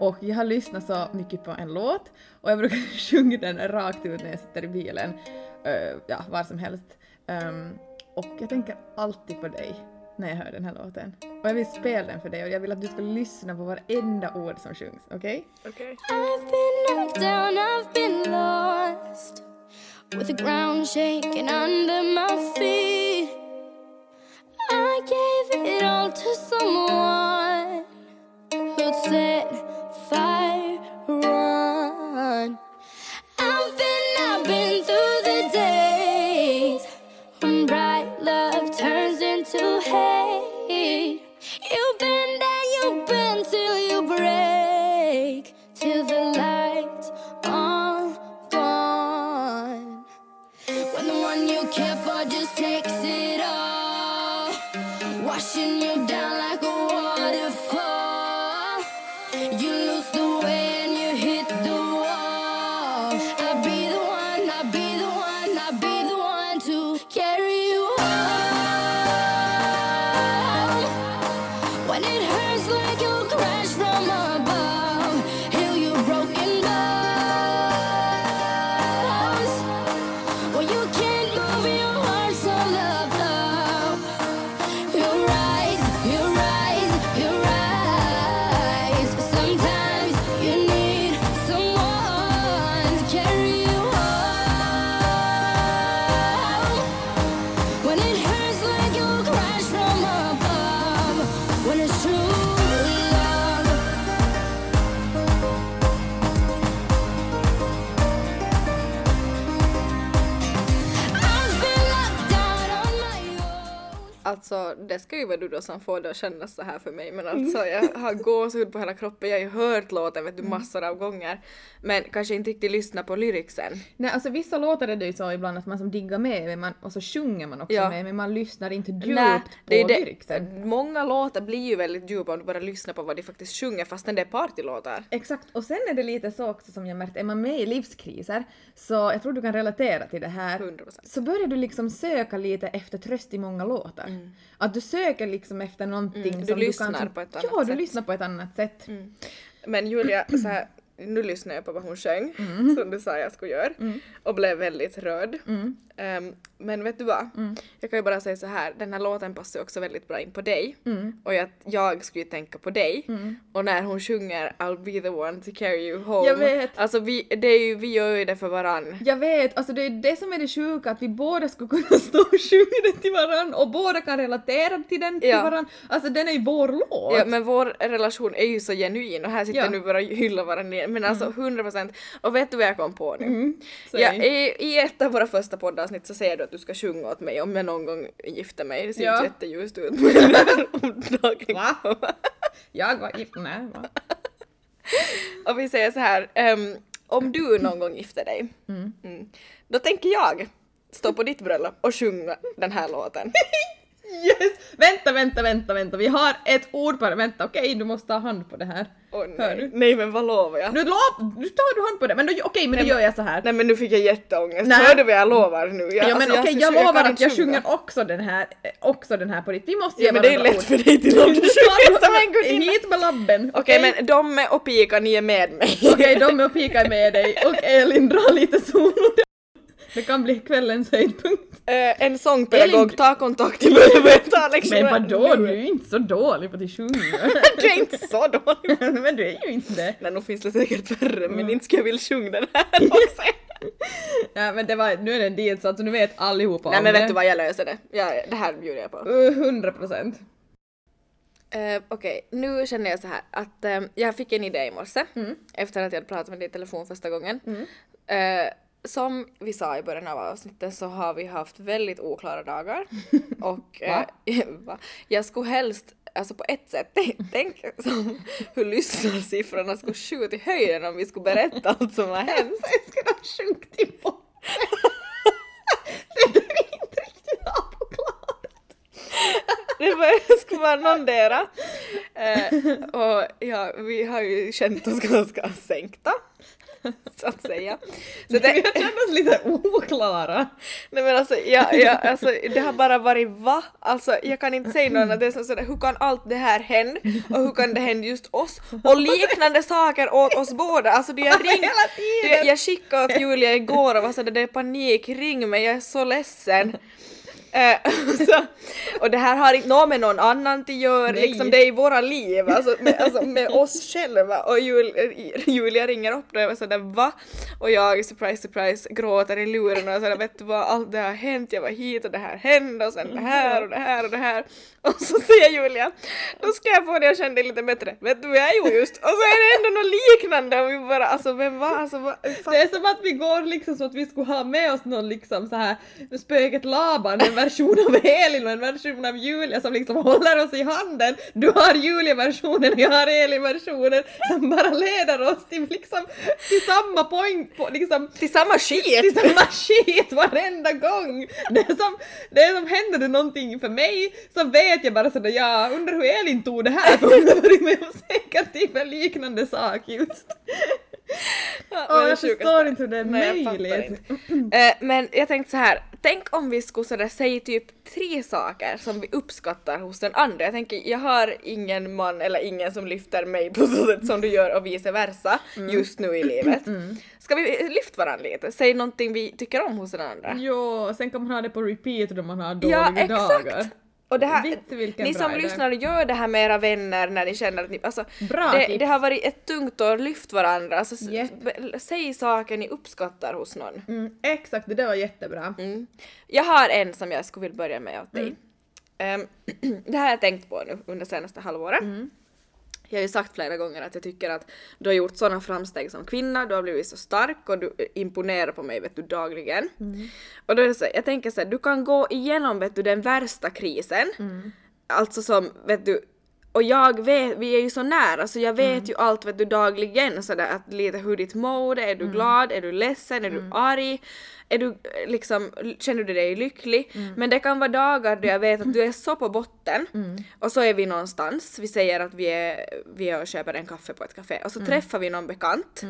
Och jag har lyssnat så mycket på en låt och jag brukar (laughs) sjunga den rakt ut när jag sitter i bilen, eh, ja var som helst. Ehm, och jag tänker alltid på dig när jag hör den här låten. Och jag vill spela den för dig och jag vill att du ska lyssna på varenda ord som sjungs, okej? Okej. I've With the ground shaking under my feet. I gave it all to someone det ska ju vara du då som får det att kännas så här för mig men alltså jag har gåshud på hela kroppen, jag har ju hört låten vet du massor av gånger men kanske inte riktigt lyssnat på lyricsen. Nej, alltså vissa låtar är det ju så ibland att man som diggar med men man, och så sjunger man också Ja. med men man lyssnar inte djupt Nej, på det är det. lyricsen. Många låtar blir ju väldigt djupa om du bara lyssnar på vad de faktiskt sjunger fastän det är partylåtar. Exakt, och sen är det lite så också som jag märkt, är man med i livskriser så jag tror du kan relatera till det här 100%. så börjar du liksom söka lite efter tröst i många låtar. Att du söker liksom efter någonting Mm, du som lyssnar du kan... på ett annat Ja, du sätt. Mm. lyssnar på ett annat sätt. Men Julia, så här, nu lyssnar jag på vad hon sjöng, som du sa jag skulle göra, och blev väldigt rörd. Ehm, men vet du vad? Jag kan ju bara säga så här, den här låten passar också väldigt bra in på dig. Och jag, jag skulle ju tänka på dig. Och när hon sjunger I'll be the one to carry you home. Jag vet. Alltså vi, det är ju, vi gör ju det för varann. Jag vet, alltså det är det som är det sjuka, att vi båda skulle kunna (laughs) stå och sjunga den till varann och båda kan relatera till den till Ja. varann. Alltså den är ju vår låt. Ja, men vår relation är ju så genuin och här sitter Ja. nu bara och hyllar varandra. Men alltså 100% och vet du vad jag kom på nu? säg. Ja, i, I ett av våra första poddavsnitt så säger du att du ska sjunga åt mig om jag någon gång gifter mig. Det ser Ja. inte jätteljust ut Va? Jag var gift, nej va? (laughs) Och vi säger så här, ehm, om du någon gång gifter dig, mm, då tänker jag stå på ditt bröllop och sjunga den här låten. (laughs) Yes! Vänta, vänta, vänta, vänta. Vi har ett ord bara. Vänta, okej, du måste ta hand på det här. Hör nej. du? nej men vad lovar jag? Nu, lov, nu tar du hand på det, men då, okej, men då gör jag så här. Nej men nu fick jag jätteångest. Nej. Hör du vad jag lovar nu? Jag, ja men alltså, okej, jag, jag lovar kan att jag sjunger också den här, eh, också den här på riktigt. Vi måste ge Ja men det är varandra lätt ord. för dig till om du sjunger som en gudinna. Hit med labben. Okej men de och Pika, ni är med mig. Okej, de är och pikar med dig och Elin drar lite solo. Det kan bli kvällens höjdpunkt. Eh, en sångpedagog, Elin- ta kontakt till mig och börja ta lektioner. Men vadå, du är ju inte så dålig på att sjunga. (laughs) Du är inte så dålig. (laughs) men du är ju inte det. Nej, nog finns det säkert värre, Mm. men inte ska jag vilja sjunga den här (laughs) också. Ja men det var, nu är det en deal så alltså nu vet allihopa Nej men det. vet du vad, jag löser det. Ja, det här bjuder jag på. Uh, 100 procent. Eh, Okej, nu känner jag så här att eh, jag fick en idé i morse efter att jag hade pratat med dig i telefon första gången. Eh, som vi sa i början av avsnittet så har vi haft väldigt oklara dagar (laughs) och eh, (laughs) va? jag skulle helst Alltså på ett sätt, (laughs) tänk, som hur lyssnarsiffrorna skulle skjuta i höjden om vi skulle berätta allt som har hänt. Sen ska de sjunkit i botten. det är inte riktigt avklarat. Det var, skulle vara någondera. Eh, och ja, vi har ju känt oss ganska sänkta. (laughs) Så att säga. Så det, oss lite oklara. nej men alltså, ja, ja, alltså, det har bara varit va? Alltså jag kan inte säga något annat. Det är sådär, hur kan allt det här hända? Och hur kan det hända just oss? Och liknande saker åt oss båda. Alltså det jag ring, Hela det, tiden! jag skickade åt Julia igår och var sådär, det är panik, ring mig, jag är så ledsen. Eh, (laughs) så, och det här har inte något med någon annan att göra, Nej. liksom det är i våra liv, alltså med, alltså med oss själva. Och Jul, Julia ringer upp då och jag var sådär va? Och jag surprise surprise gråter i luren och sådär vet du vad, allt det har hänt, jag var hit och det här hände och sen det här och det här och det här. Och så säger Julia, då ska jag få dig att känna dig lite bättre. Vet du vad jag gjorde just? Och så är det ändå något liknande och vi bara alltså vem var alltså vad, Det är som att vi går liksom så att vi skulle ha med oss någon liksom så här spöket Laban, en version av Elin och en version av Julia som liksom håller oss i handen. Du har Julia-versionen och jag har Elin-versionen som bara leder oss till liksom till samma poäng, på, liksom till samma skit! till samma shit varenda gång! Det är som, det är som händer det någonting för mig så vet jag bara sådär ja, undrar hur Elin tog det här för hon har varit med om säkert typ en liknande sak just. Ja, men jag förstår inte hur det är Nej, jag möjligt. inte. (laughs) Eh, men jag tänkte så här, tänk om vi skulle sådär säga typ tre saker som vi uppskattar hos den andra. Jag tänker, jag har ingen man eller ingen som lyfter mig på så sätt som du gör och vice versa Mm. just nu i livet. Ska vi lyfta varandra lite? Säg någonting vi tycker om hos den andra. Jo, sen kan man ha det på repeat då man har dåliga Ja, exakt! dagar. Och det här, ni som lyssnar, gör det här med era vänner när ni känner att ni... Alltså, det, det har varit ett tungt år, lyft varandra. Alltså, be- säg saker ni uppskattar hos någon. Mm, exakt, det där var jättebra. Mm. Jag har en som jag skulle vilja börja med åt dig. Ehm, (clears throat) det här har jag tänkt på nu under senaste halvåret. Jag har ju sagt flera gånger att jag tycker att du har gjort sådana framsteg som kvinna, du har blivit så stark och du imponerar på mig vet du dagligen. Och då är det så, jag tänker så här, du kan gå igenom vet du den värsta krisen. Alltså som vet du och jag vet, vi är ju så nära så jag vet ju allt vet du dagligen sådär att lite hur ditt mode, är du glad, är du ledsen, är du arg, är du eh, liksom, känner du dig lycklig? Men det kan vara dagar då jag vet att du är så på botten och så är vi någonstans, vi säger att vi är, vi är och köper en kaffe på ett café och så träffar vi någon bekant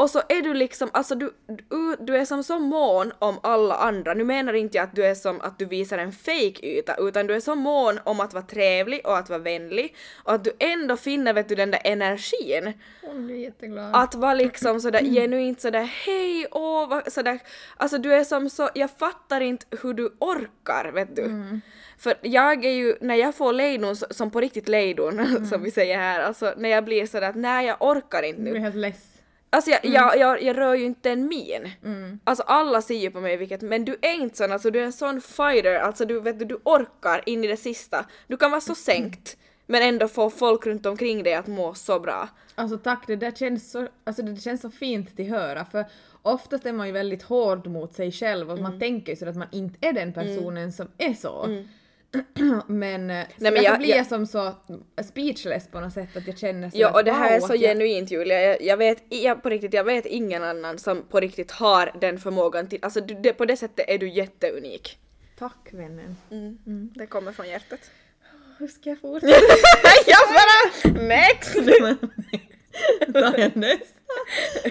och så är du liksom, alltså du, du, du är som så mån om alla andra. Nu menar inte jag att du är som att du visar en fake yta utan du är så mån om att vara trevlig och att vara vänlig och att du ändå finner vet du den där energin. Hon blir jätteglad. Att vara liksom sådär genuint sådär hej åh sådär. Alltså du är som så, jag fattar inte hur du orkar vet du. För jag är ju, när jag får lejdon som på riktigt lejdon (laughs) som vi säger här, alltså när jag blir sådär att nej jag orkar inte Du nu. blir helt less. Alltså jag, jag, jag, jag rör ju inte en min. Mm. Alltså alla ser ju på mig vilket, men du är inte sån, alltså du är en sån fighter, alltså du vet du, du orkar in i det sista. Du kan vara så sänkt, men ändå få folk runt omkring dig att må så bra. Alltså tack, det där känns så, alltså det känns så fint att höra för oftast är man ju väldigt hård mot sig själv och Mm. man tänker ju så att man inte är den personen som är så. (clears throat) men, eh, så men därför jag- blir jag- som så speechless på något sätt att jag känner så Ja att, och det här wow, är så jag, genuint Julia, jag, jag vet jag, på riktigt, jag vet ingen annan som på riktigt har den förmågan till, alltså du, det, på det sättet är du jätteunik. Tack vännen. Det kommer från hjärtat. Hur ska jag fortsätta? (laughs) jag bara next! (laughs) Tar jag nästa?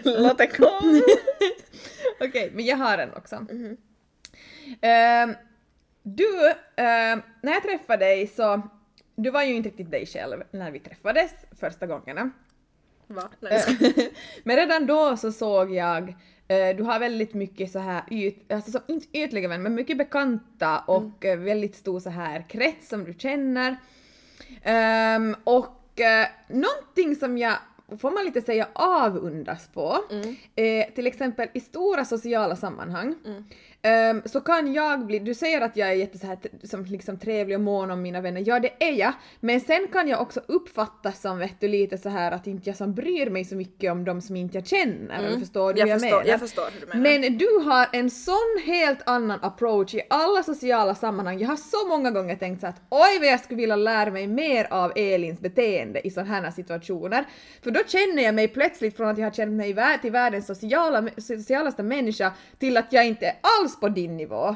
Låt det komma. (laughs) Okej, men jag har en också. Ehm, du, ehm, när jag träffade dig så, du var ju inte riktigt dig själv när vi träffades första gångerna. Va? Nej, ska- (laughs) Men redan då så såg jag, eh, du har väldigt mycket så här yt, alltså som, inte ytliga vänner, men mycket bekanta och eh, väldigt stor så här krets som du känner. Ehm, och eh, någonting som jag, får man lite säga, avundas på, eh, till exempel i stora sociala sammanhang, ehm, så kan jag bli, du säger att jag är jätte så här, som liksom trevlig och mån om mina vänner, ja det är jag, men sen kan jag också uppfattas som vet du, lite så här att inte jag som bryr mig så mycket om de som inte jag känner, eller förstår du jag, jag förstår, menar? jag förstår hur du menar. Men du har en sån helt annan approach i alla sociala sammanhang. Jag har så många gånger tänkt så att oj vad jag skulle vilja lära mig mer av Elins beteende i sådana här situationer. För då känner jag mig plötsligt från att jag har känt mig till världens sociala, socialaste människa till att jag inte är alls på din nivå.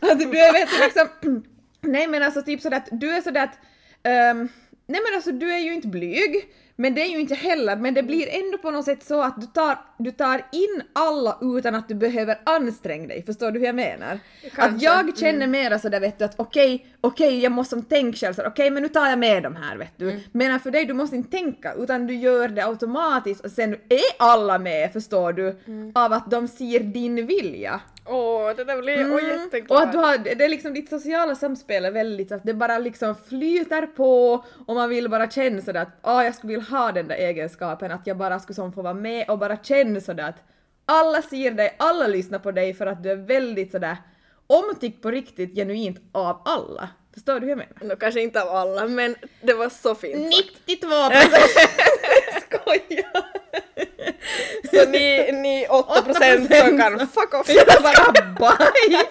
Att du vet liksom, (clears throat) nej men alltså typ sådär att du är sådär att ehm, Nej men alltså du är ju inte blyg, men det är ju inte heller, men det blir ändå på något sätt så att du tar, du tar in alla utan att du behöver anstränga dig, förstår du hur jag menar? Att Kanske. jag känner mera sådär vet du att okej, okej jag måste som tänka själv okej men nu tar jag med de här vet du. Men för dig du måste inte tänka utan du gör det automatiskt och sen är alla med förstår du av att de ser din vilja. Åh, det där blir jag mm. jätteglad. Och att du har, det är liksom ditt sociala samspel är väldigt att det bara liksom flyter på och man vill bara känna sådär att ah, jag skulle vilja ha den där egenskapen att jag bara skulle som få vara med och bara känna sådär att alla ser dig, alla lyssnar på dig för att du är väldigt sådär omtyckt på riktigt genuint av alla. Förstår du hur jag menar? Nå, kanske inte av alla, men det var så fint sagt. 92 procent! (laughs) (laughs) Skojar! Så ni, ni 8 procent som kan fuck off. Jag bara bye!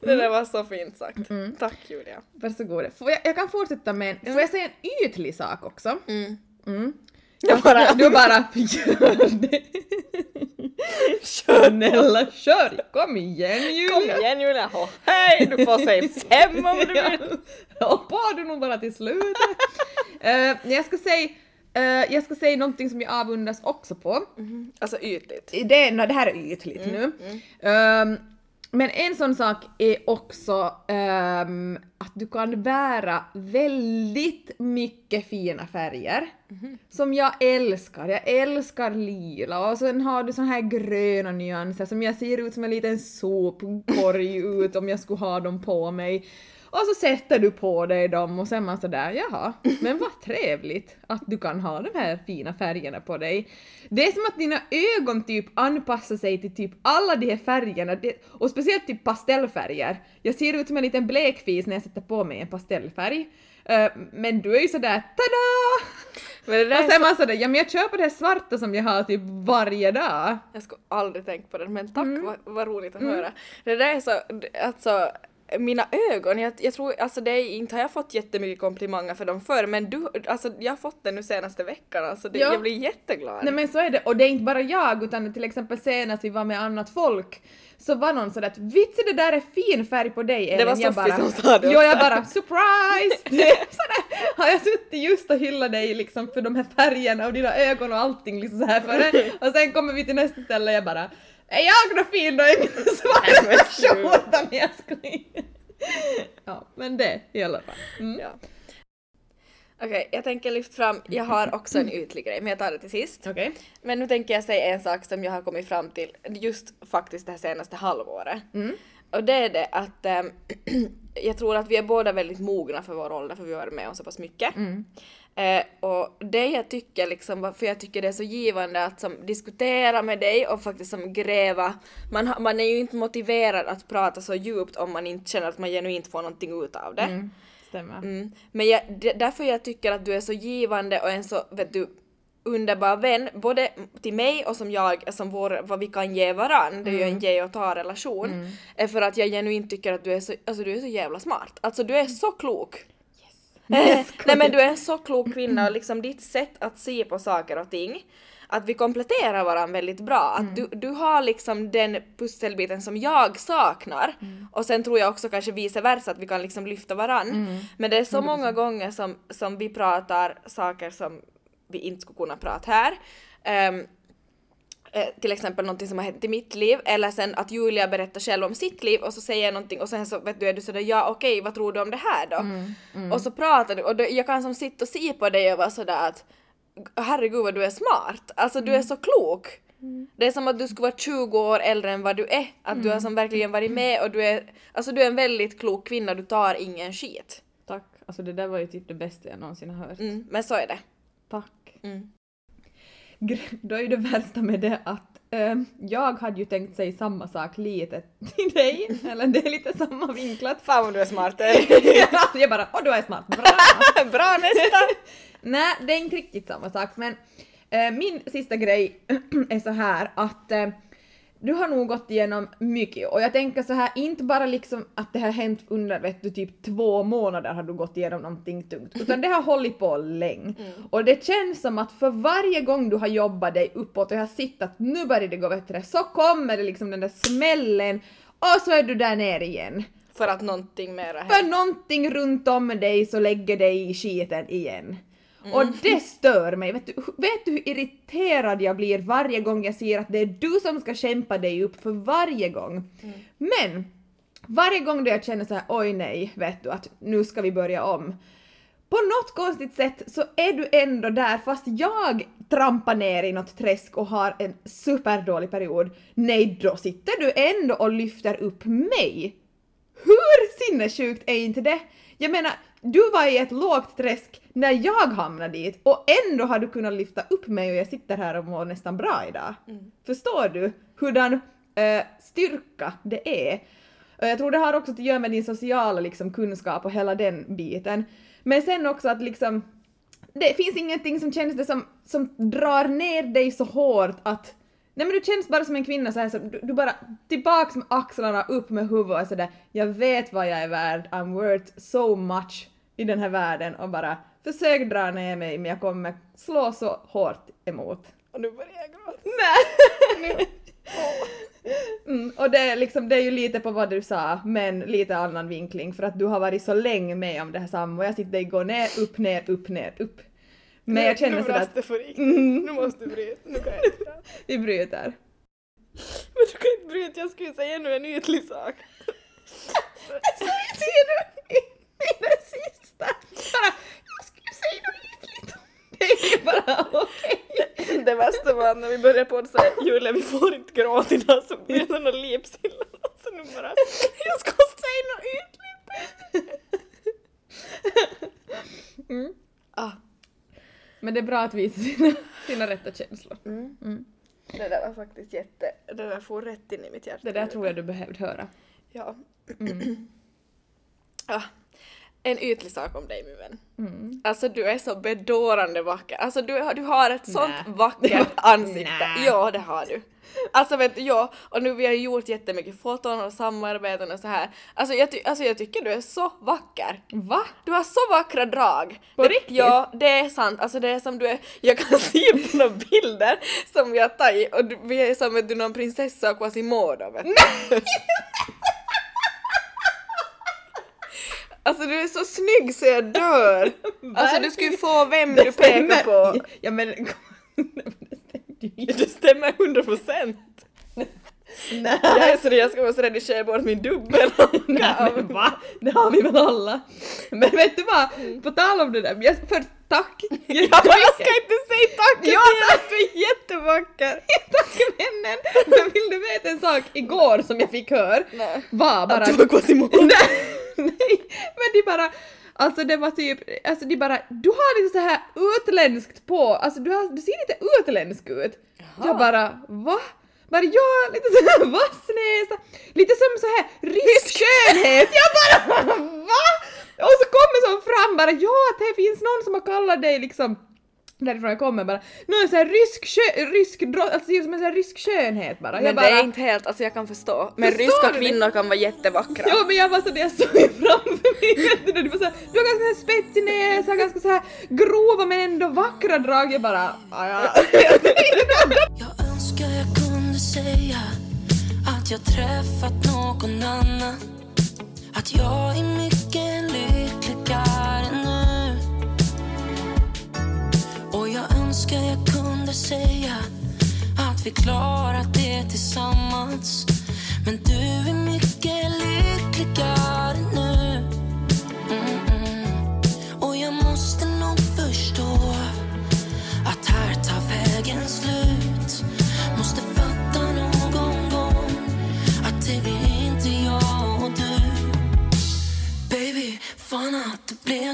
Det där var så fint sagt. Mm. Tack Julia. Varsågod. Får jag, jag kan fortsätta med en, får jag säga en ytlig sak också? Mm. Jag bara, Du bara gör det. Snälla kör! Kom igen Julia! kom igen Julia, hej du får säga fem om du vill. Hoppar du nog bara till slutet. Eh, jag ska säga eh, jag ska säga någonting som jag avundas också på. Alltså ytligt. Det, no, det här är ytligt nu. Ehm, men en sån sak är också ehm, att du kan bära väldigt mycket fina färger. Som jag älskar. Jag älskar lila och sen har du såna här gröna nyanser som jag ser ut som en liten sopkorg ut om jag skulle ha dem på mig. Och så sätter du på dig dem och sen man sådär jaha, men vad trevligt att du kan ha de här fina färgerna på dig. Det är som att dina ögon typ anpassar sig till typ alla de här färgerna och speciellt typ pastellfärger. Jag ser ut som en liten blekfis när jag sätter på mig en pastellfärg. Eh, men du är ju sådär tada! Men det där Och sen så, man sådär, ja men jag köper det här svarta som jag har typ varje dag. jag skulle aldrig tänkt på det men tack Mm. vad, vad roligt att höra. Det där är så, alltså mina ögon, jag, jag tror, alltså det är inte har jag fått jättemycket komplimanger för dem förr men du, alltså jag har fått det nu senaste veckan alltså det, Ja. jag blir jätteglad. Nej men så är det, och det är inte bara jag utan till exempel senast vi var med annat folk så var någon sådär att vitsen det där är fin färg på dig Elin. var jag Sofie bara, som sa det Jo jag också. bara surprise! Det (laughs) är (laughs) sådär, har jag suttit just och hyllat dig liksom för de här färgerna och dina ögon och allting liksom så här för det. (laughs) Och sen kommer vi till nästa ställe och jag bara är jag då fin då i min svarta jag skojar. Ja men det i alla fall. Mm. Ja. Okej, jag tänker lyfta fram, jag har också en ytlig grej men jag tar det till sist. Okej. Men nu tänker jag säga en sak som jag har kommit fram till just faktiskt det här senaste halvåret. Och det är det att ehm, (clears throat) jag tror att vi är båda väldigt mogna för vår ålder för vi har varit med om så pass mycket. Eh, och det jag tycker liksom, varför jag tycker det är så givande att som, diskutera med dig och faktiskt som gräva, man, man är ju inte motiverad att prata så djupt om man inte känner att man genuint får någonting ut av det. Stämmer. Mm. Men jag, därför jag tycker att du är så givande och en så, vet du, underbar vän, både till mig och som jag, som vår, vad vi kan ge varann, det är ju en ge och ta relation, är för att jag genuint tycker att du är så, alltså du är så jävla smart. Alltså du är så klok. Nej men du är en så klok kvinna och liksom ditt sätt att se på saker och ting att vi kompletterar varandra väldigt bra. Att du, du har liksom den pusselbiten som jag saknar och sen tror jag också kanske vice versa att vi kan liksom lyfta varann. Men det är så många gånger som, som vi pratar saker som vi inte skulle kunna prata här. Eh, till exempel någonting som har hänt i mitt liv eller sen att Julia berättar själv om sitt liv och så säger jag någonting och sen så vet du är du sådär ja okej vad tror du om det här då? Och så pratar du och då, jag kan som sitta och se på dig och vara sådär att herregud vad du är smart, alltså du är så klok. Det är som att du skulle vara 20 år äldre än vad du är, att du har som verkligen varit med och du är, alltså du är en väldigt klok kvinna, du tar ingen skit. Tack. Alltså det där var ju typ det bästa jag någonsin har hört. Mm, men så är det. Tack. Mm. Då är ju det värsta med det att eh, jag hade ju tänkt säga samma sak lite till dig, (laughs) eller det är lite samma vinklat. Fan vad du är smart. (laughs) jag bara åh du är smart, bra! Bra (laughs) nästa! Nej, det är inte riktigt samma sak men eh, min sista grej (clears throat) är så här att eh, du har nog gått igenom mycket och jag tänker så här, inte bara liksom att det har hänt under vet du, typ två månader har du gått igenom någonting tungt, utan det har hållit på länge. Och det känns som att för varje gång du har jobbat dig uppåt och har sett att nu börjar det gå bättre, så kommer det liksom den där smällen och så är du där nere igen. För att någonting mera För någonting runt om dig så lägger dig i skiten igen. Och Mm. det stör mig. Vet du, vet du hur irriterad jag blir varje gång jag ser att det är du som ska kämpa dig upp för varje gång. Mm. Men varje gång då jag känner så här, oj nej, vet du att nu ska vi börja om. På något konstigt sätt så är du ändå där fast jag trampar ner i något träsk och har en superdålig period. Nej, då sitter du ändå och lyfter upp mig. Hur sinnessjukt är inte det? Jag menar, du var i ett lågt träsk när jag hamnade dit och ändå har du kunnat lyfta upp mig och jag sitter här och mår nästan bra idag. Förstår du hurdan eh, styrka det är? Jag tror det har också att göra med din sociala liksom, kunskap och hela den biten. Men sen också att liksom det finns ingenting som känns det som, som drar ner dig så hårt att Nej men du känns bara som en kvinna så här, som, du, du bara tillbaks med axlarna, upp med huvudet och sådär jag vet vad jag är värd, I'm worth so much i den här världen och bara försök dra ner mig men jag kommer slå så hårt emot. Och nu börjar jag gråta. Nej! (laughs) Mm, och det är, liksom, det är ju lite på vad du sa, men lite annan vinkling för att du har varit så länge med om det här samma och jag sitter och går ner, upp, ner, upp, ner, upp. Men jag känner nu sådär att riktigt. Mm. Nu måste du bryta. Nu kan jag (laughs) inte prata. vi bryter. Men du kan inte bryta, jag skulle säga ännu en ytlig sak. Ser du? I, i det sista. Bara, jag skulle säga något ytligt. Det är ju bara okej. Det värsta var när vi började på att säga Julia vi får inte gråta idag så blir det såna lipsillar. Så nu bara, jag ska säga något ytligt. Mm. Ah. Men det är bra att visa sina, sina rätta känslor. Mm. Det där var faktiskt jätte, det där får rätt in i mitt hjärta. Det där tror jag du behövde höra. Ja. (clears throat) ah. En ytlig sak om dig min vän. Mm. Alltså du är så bedårande vacker. Alltså du, du har ett sånt Nä. vackert (laughs) ansikte. Nä. Ja det har du. Alltså vet du, ja, och nu vi har gjort jättemycket foton och samarbeten och så här. Alltså jag, ty- alltså jag tycker du är så vacker. Va? Du har så vackra drag. På det, riktigt? Ja, det är sant. Alltså det är som du är, jag kan (laughs) se på några bilder som vi har tagit och du, vi är som vet du någon prinsessa och Quasimodo vet du. (laughs) Alltså du är så snygg så jag dör! (laughs) Alltså du skulle få vem du pekar på. Ja (laughs) men... det stämmer ju. Det stämmer 100 Nej. Jag är så jag ska måste redigera bort min dubbel. (laughs) Nej men va? Det har vi väl alla? Men vet du vad? På tal om det där, jag, först tack! (laughs) Ja, jag ska inte säga tack! Ja, tack. att du är jättevacker! (laughs) Tack vännen! Men vill du veta en sak igår som jag fick höra? Nej. Var bara... Att du var Quasimodo. Nej, nej, men de bara, alltså det var typ, alltså de bara, du har lite så här utländskt på, alltså du, har, du ser lite utländsk ut. Jag bara, va? Bara ja, lite så här (laughs) vass näsa, lite som så här rysk skönhet. Jag bara, (laughs) va? Och så kommer så fram bara, ja att det finns någon som har kallat dig liksom därifrån jag kommer bara någon sån här rysk, rysk alltså det är som en sån här rysk skönhet bara. Men jag bara, det är inte helt, alltså jag kan förstå. Men Förstår ryska det? kvinnor kan vara jättevackra. Ja men jag var så det jag såg framför mig, (laughs) du, var så här, du har ganska så här spetsig näsa, ganska så här grova men ändå vackra drag. Jag bara, "Ah, ja säga att jag träffat någon annan. Att jag är mycket lyckligare nu. Och jag önskar jag kunde säga att vi klarat det tillsammans. Men du är mycket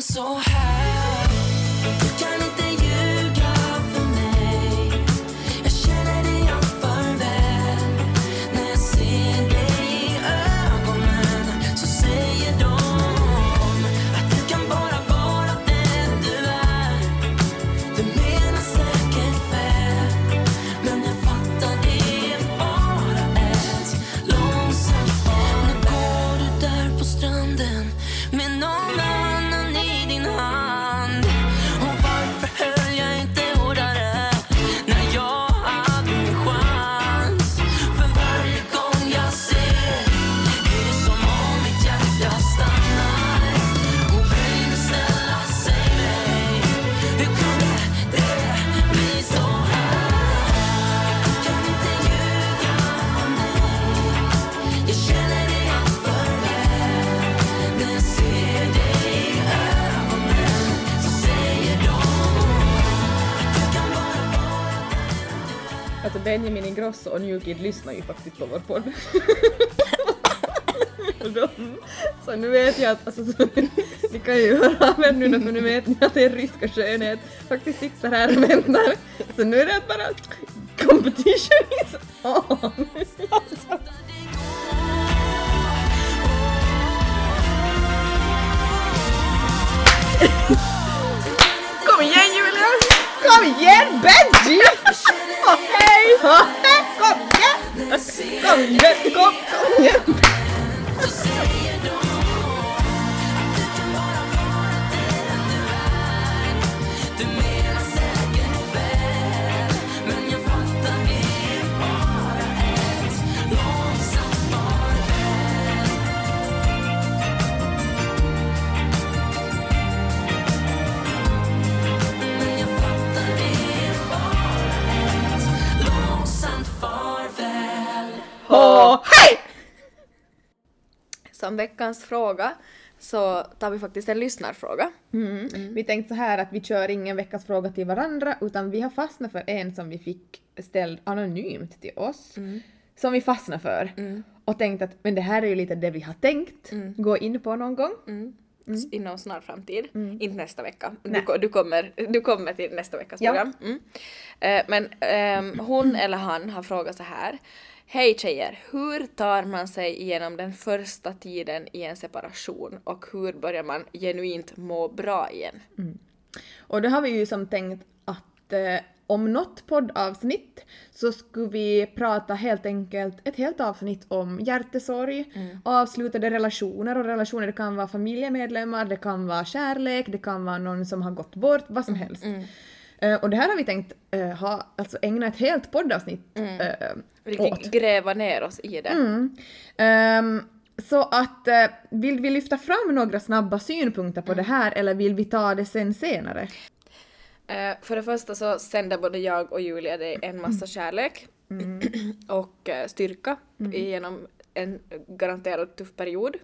det blev Benjamin Ingrosso och New Kid lyssnar ju faktiskt på vår podd. Så nu vet jag att, alltså, så, ni kan ju höra av er nu för nu vet ni att er ryska skönhet faktiskt sitter här och väntar. Så nu är det bara competition is on. Alltså. Kom igen Benji! Okej! Kom igen! Kom igen! Kom, kom Som veckans fråga så tar vi faktiskt en lyssnarfråga. Vi tänkte så här att vi kör ingen veckans fråga till varandra utan vi har fastnat för en som vi fick ställd anonymt till oss. Som vi fastnade för. Och tänkt att men det här är ju lite det vi har tänkt gå in på någon gång. S- Inom snar framtid. Inte nästa vecka. Du, du, kommer, du kommer till nästa veckas Ja. program. Mm. Eh, men ehm, hon eller han har frågat så här. Hej tjejer! Hur tar man sig igenom den första tiden i en separation och hur börjar man genuint må bra igen? Och då har vi ju som tänkt att eh, om något poddavsnitt så skulle vi prata helt enkelt ett helt avsnitt om hjärtesorg, avslutade relationer och relationer det kan vara familjemedlemmar, det kan vara kärlek, det kan vara någon som har gått bort, vad som helst. Eh, och det här har vi tänkt eh, ha, alltså ägna ett helt poddavsnitt eh, Riktigt åt. gräva ner oss i det. Mm. Ehm, så att eh, vill vi lyfta fram några snabba synpunkter på det här eller vill vi ta det sen senare? Eh, för det första så sänder både jag och Julia dig en massa kärlek (clears throat) och eh, styrka genom en garanterad tuff period.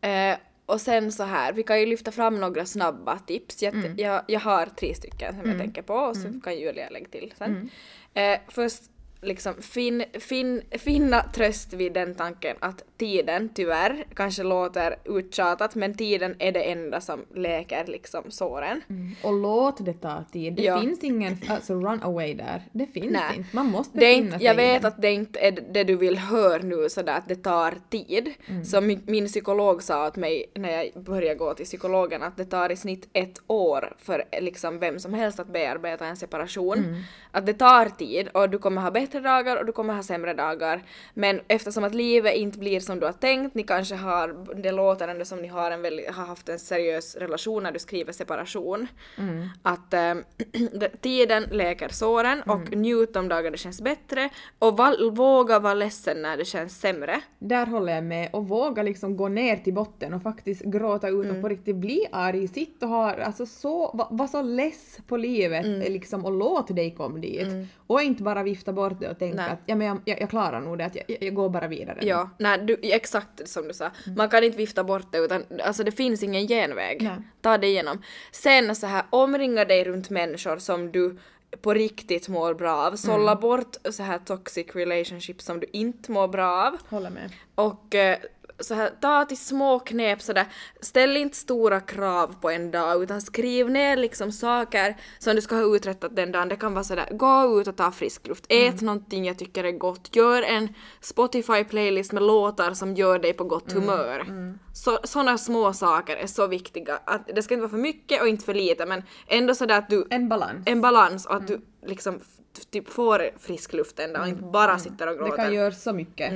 Eh, och sen så här, vi kan ju lyfta fram några snabba tips. Jag, jag, jag har tre stycken som jag tänker på och så kan Julia lägga till sen. Eh, först liksom fin, fin, finna tröst vid den tanken att tiden tyvärr kanske låter uttjatat men tiden är det enda som läker liksom såren. Och låt det ta tid. Det Ja. finns ingen alltså run away där. Det finns Nej. inte. Man måste Det inte, sig jag vet att det inte är det du vill höra nu sådär att det tar tid. Mm. Som min, min psykolog sa åt mig när jag började gå till psykologen att det tar i snitt ett år för liksom vem som helst att bearbeta en separation. Mm. Att det tar tid och du kommer ha bättre dagar och du kommer ha sämre dagar. Men eftersom att livet inte blir som du har tänkt, ni kanske har, det låter ändå som ni har, en väldigt, har haft en seriös relation när du skriver separation. Mm. Att (clears throat) det- tiden läker såren och Mm. njut de dagar det känns bättre och val, våga vara ledsen när det känns sämre. Där håller jag med och våga liksom gå ner till botten och faktiskt gråta ut Mm. och på riktigt bli arg. Sitt och ha, alltså så, var, var så less på livet Mm. liksom och låt dig komma dit. Och inte bara vifta bort det och tänka Nej. att ja, men jag, jag, jag klarar nog det, att jag, jag, går bara vidare. Ja, nej, du, exakt som du sa. Man kan inte vifta bort det utan alltså det finns ingen genväg. Nej. Ta det igenom. Sen så här, omringa dig runt människor som du på riktigt mår bra av. Sålla bort så här toxic relationships som du inte mår bra av. Håller med. Och eh, så här, ta till små knep sådär. Ställ inte stora krav på en dag utan skriv ner liksom saker som du ska ha uträttat den dagen. Det kan vara sådär, gå ut och ta frisk luft, ät någonting jag tycker är gott, gör en Spotify-playlist med låtar som gör dig på gott humör. Så, sådana små saker är så viktiga. Att det ska inte vara för mycket och inte för lite men ändå sådär att du En balans. en balans och att du liksom f- typ får frisk luft en dag och inte bara sitter och det gråter. kan göra så mycket.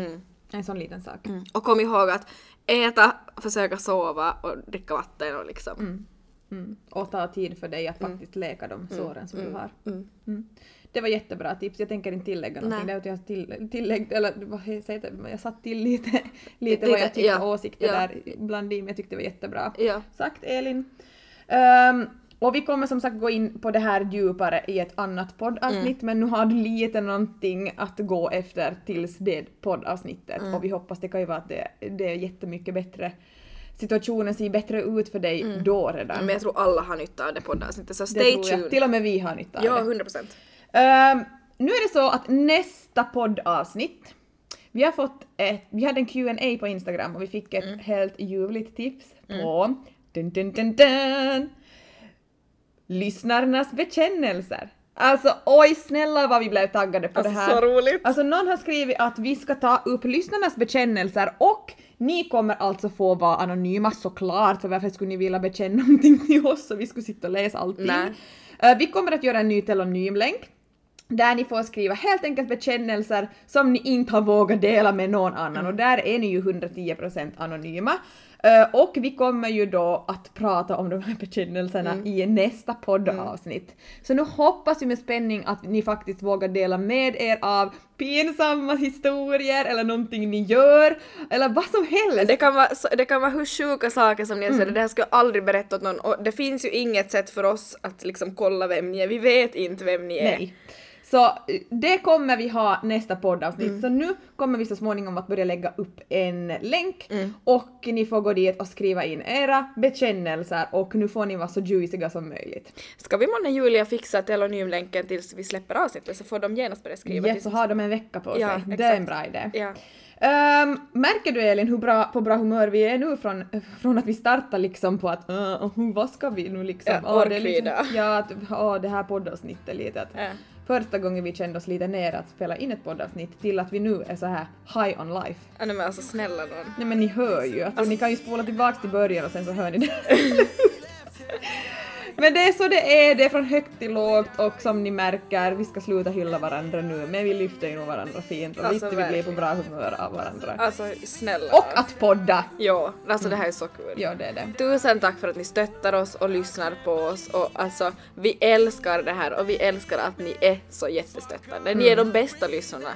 Mm. En sån liten sak. Och kom ihåg att äta, försöka sova och dricka vatten och liksom. Mm. Och ta tid för dig att faktiskt läka de såren som du har. Mm. Det var jättebra tips, jag tänker inte tillägga någonting. Nej. Det jag till, tillägg, eller vad säger det? jag satt till lite, lite, (laughs) Lite, vad jag tyckte ja. åsikter Ja. där bland men jag tyckte det var jättebra. Ja. Sagt Elin. Ehm, och vi kommer som sagt gå in på det här djupare i ett annat poddavsnitt men nu har du lite någonting att gå efter tills det poddavsnittet och vi hoppas det kan ju vara att det, det är jättemycket bättre situationen ser bättre ut för dig då redan. Men jag tror alla har nytta av det poddavsnittet så stay jag. tuned. Till och med vi har nytta av Ja, det. 100 procent. Ehm, nu är det så att nästa poddavsnitt, vi har fått ett, vi hade en Q&A på Instagram och vi fick Mm. ett helt ljuvligt tips på dun, dun, dun, dun, lyssnarnas bekännelser. Alltså oj snälla vad vi blev taggade på Alltså det här. så roligt. Alltså någon har skrivit att vi ska ta upp lyssnarnas bekännelser och ni kommer alltså få vara anonyma såklart, för varför skulle ni vilja bekänna (laughs) någonting till oss så vi skulle sitta och läsa allting? Nej. Eh, vi kommer att göra en ny telonym-länk där ni får skriva helt enkelt bekännelser som ni inte har vågat dela med någon annan och där är ni ju 110% anonyma. Eh, och vi kommer ju då att prata om de här bekännelserna i nästa poddavsnitt. Så nu hoppas vi med spänning att ni faktiskt vågar dela med er av pinsamma historier eller någonting ni gör eller vad som helst. Det kan, vara, det kan vara hur sjuka saker som ni Mm. säger, det här ska jag aldrig berätta åt någon och det finns ju inget sätt för oss att liksom kolla vem ni är, vi vet inte vem ni är. Nej. Så det kommer vi ha nästa poddavsnitt. Så nu kommer vi så småningom att börja lägga upp en länk och ni får gå dit och skriva in era bekännelser och nu får ni vara så juiciga som möjligt. Ska vi månne Julia fixa telenymlänken tills vi släpper avsnittet så får de genast börja skriva. Yes, så har de en vecka på sig. Ja, det är en bra idé. Ja. Ehm, märker du Elin hur bra, på bra humör vi är nu från, från att vi startar liksom på att uh, vad ska vi nu liksom? Ja, är liksom ja, att, åh, det här poddavsnittet lite att Ja. Första gången vi kände oss lite ner att spela in ett poddavsnitt till att vi nu är så här high on life. Ja, nej, men alltså snälla någon. Nej men ni hör ju, alltså, ni kan ju spola tillbaks till början och sen så hör ni det. (laughs) Men det är så det är, det är från högt till lågt och som ni märker, vi ska sluta hylla varandra nu men vi lyfter ju nog varandra fint och Alltså, vi blir på bra humör av varandra. Alltså snälla Och att podda! Ja, alltså det här är så kul. Ja det är det. Tusen tack för att ni stöttar oss och lyssnar på oss och alltså vi älskar det här och vi älskar att ni är så jättestöttande. Ni är de bästa lyssnarna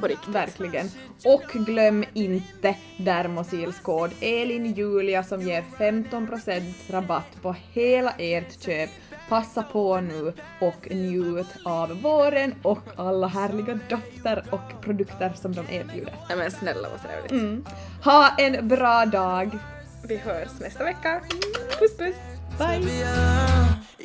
på riktigt. Verkligen. Och glöm inte Dermosils kod ELINJULIA som ger 15% rabatt på hela ert köp. Passa på nu och njut av våren och alla härliga dofter och produkter som de erbjuder. Nej men snälla vad trevligt. Mm. Ha en bra dag! Vi hörs nästa vecka. Puss puss! Bye!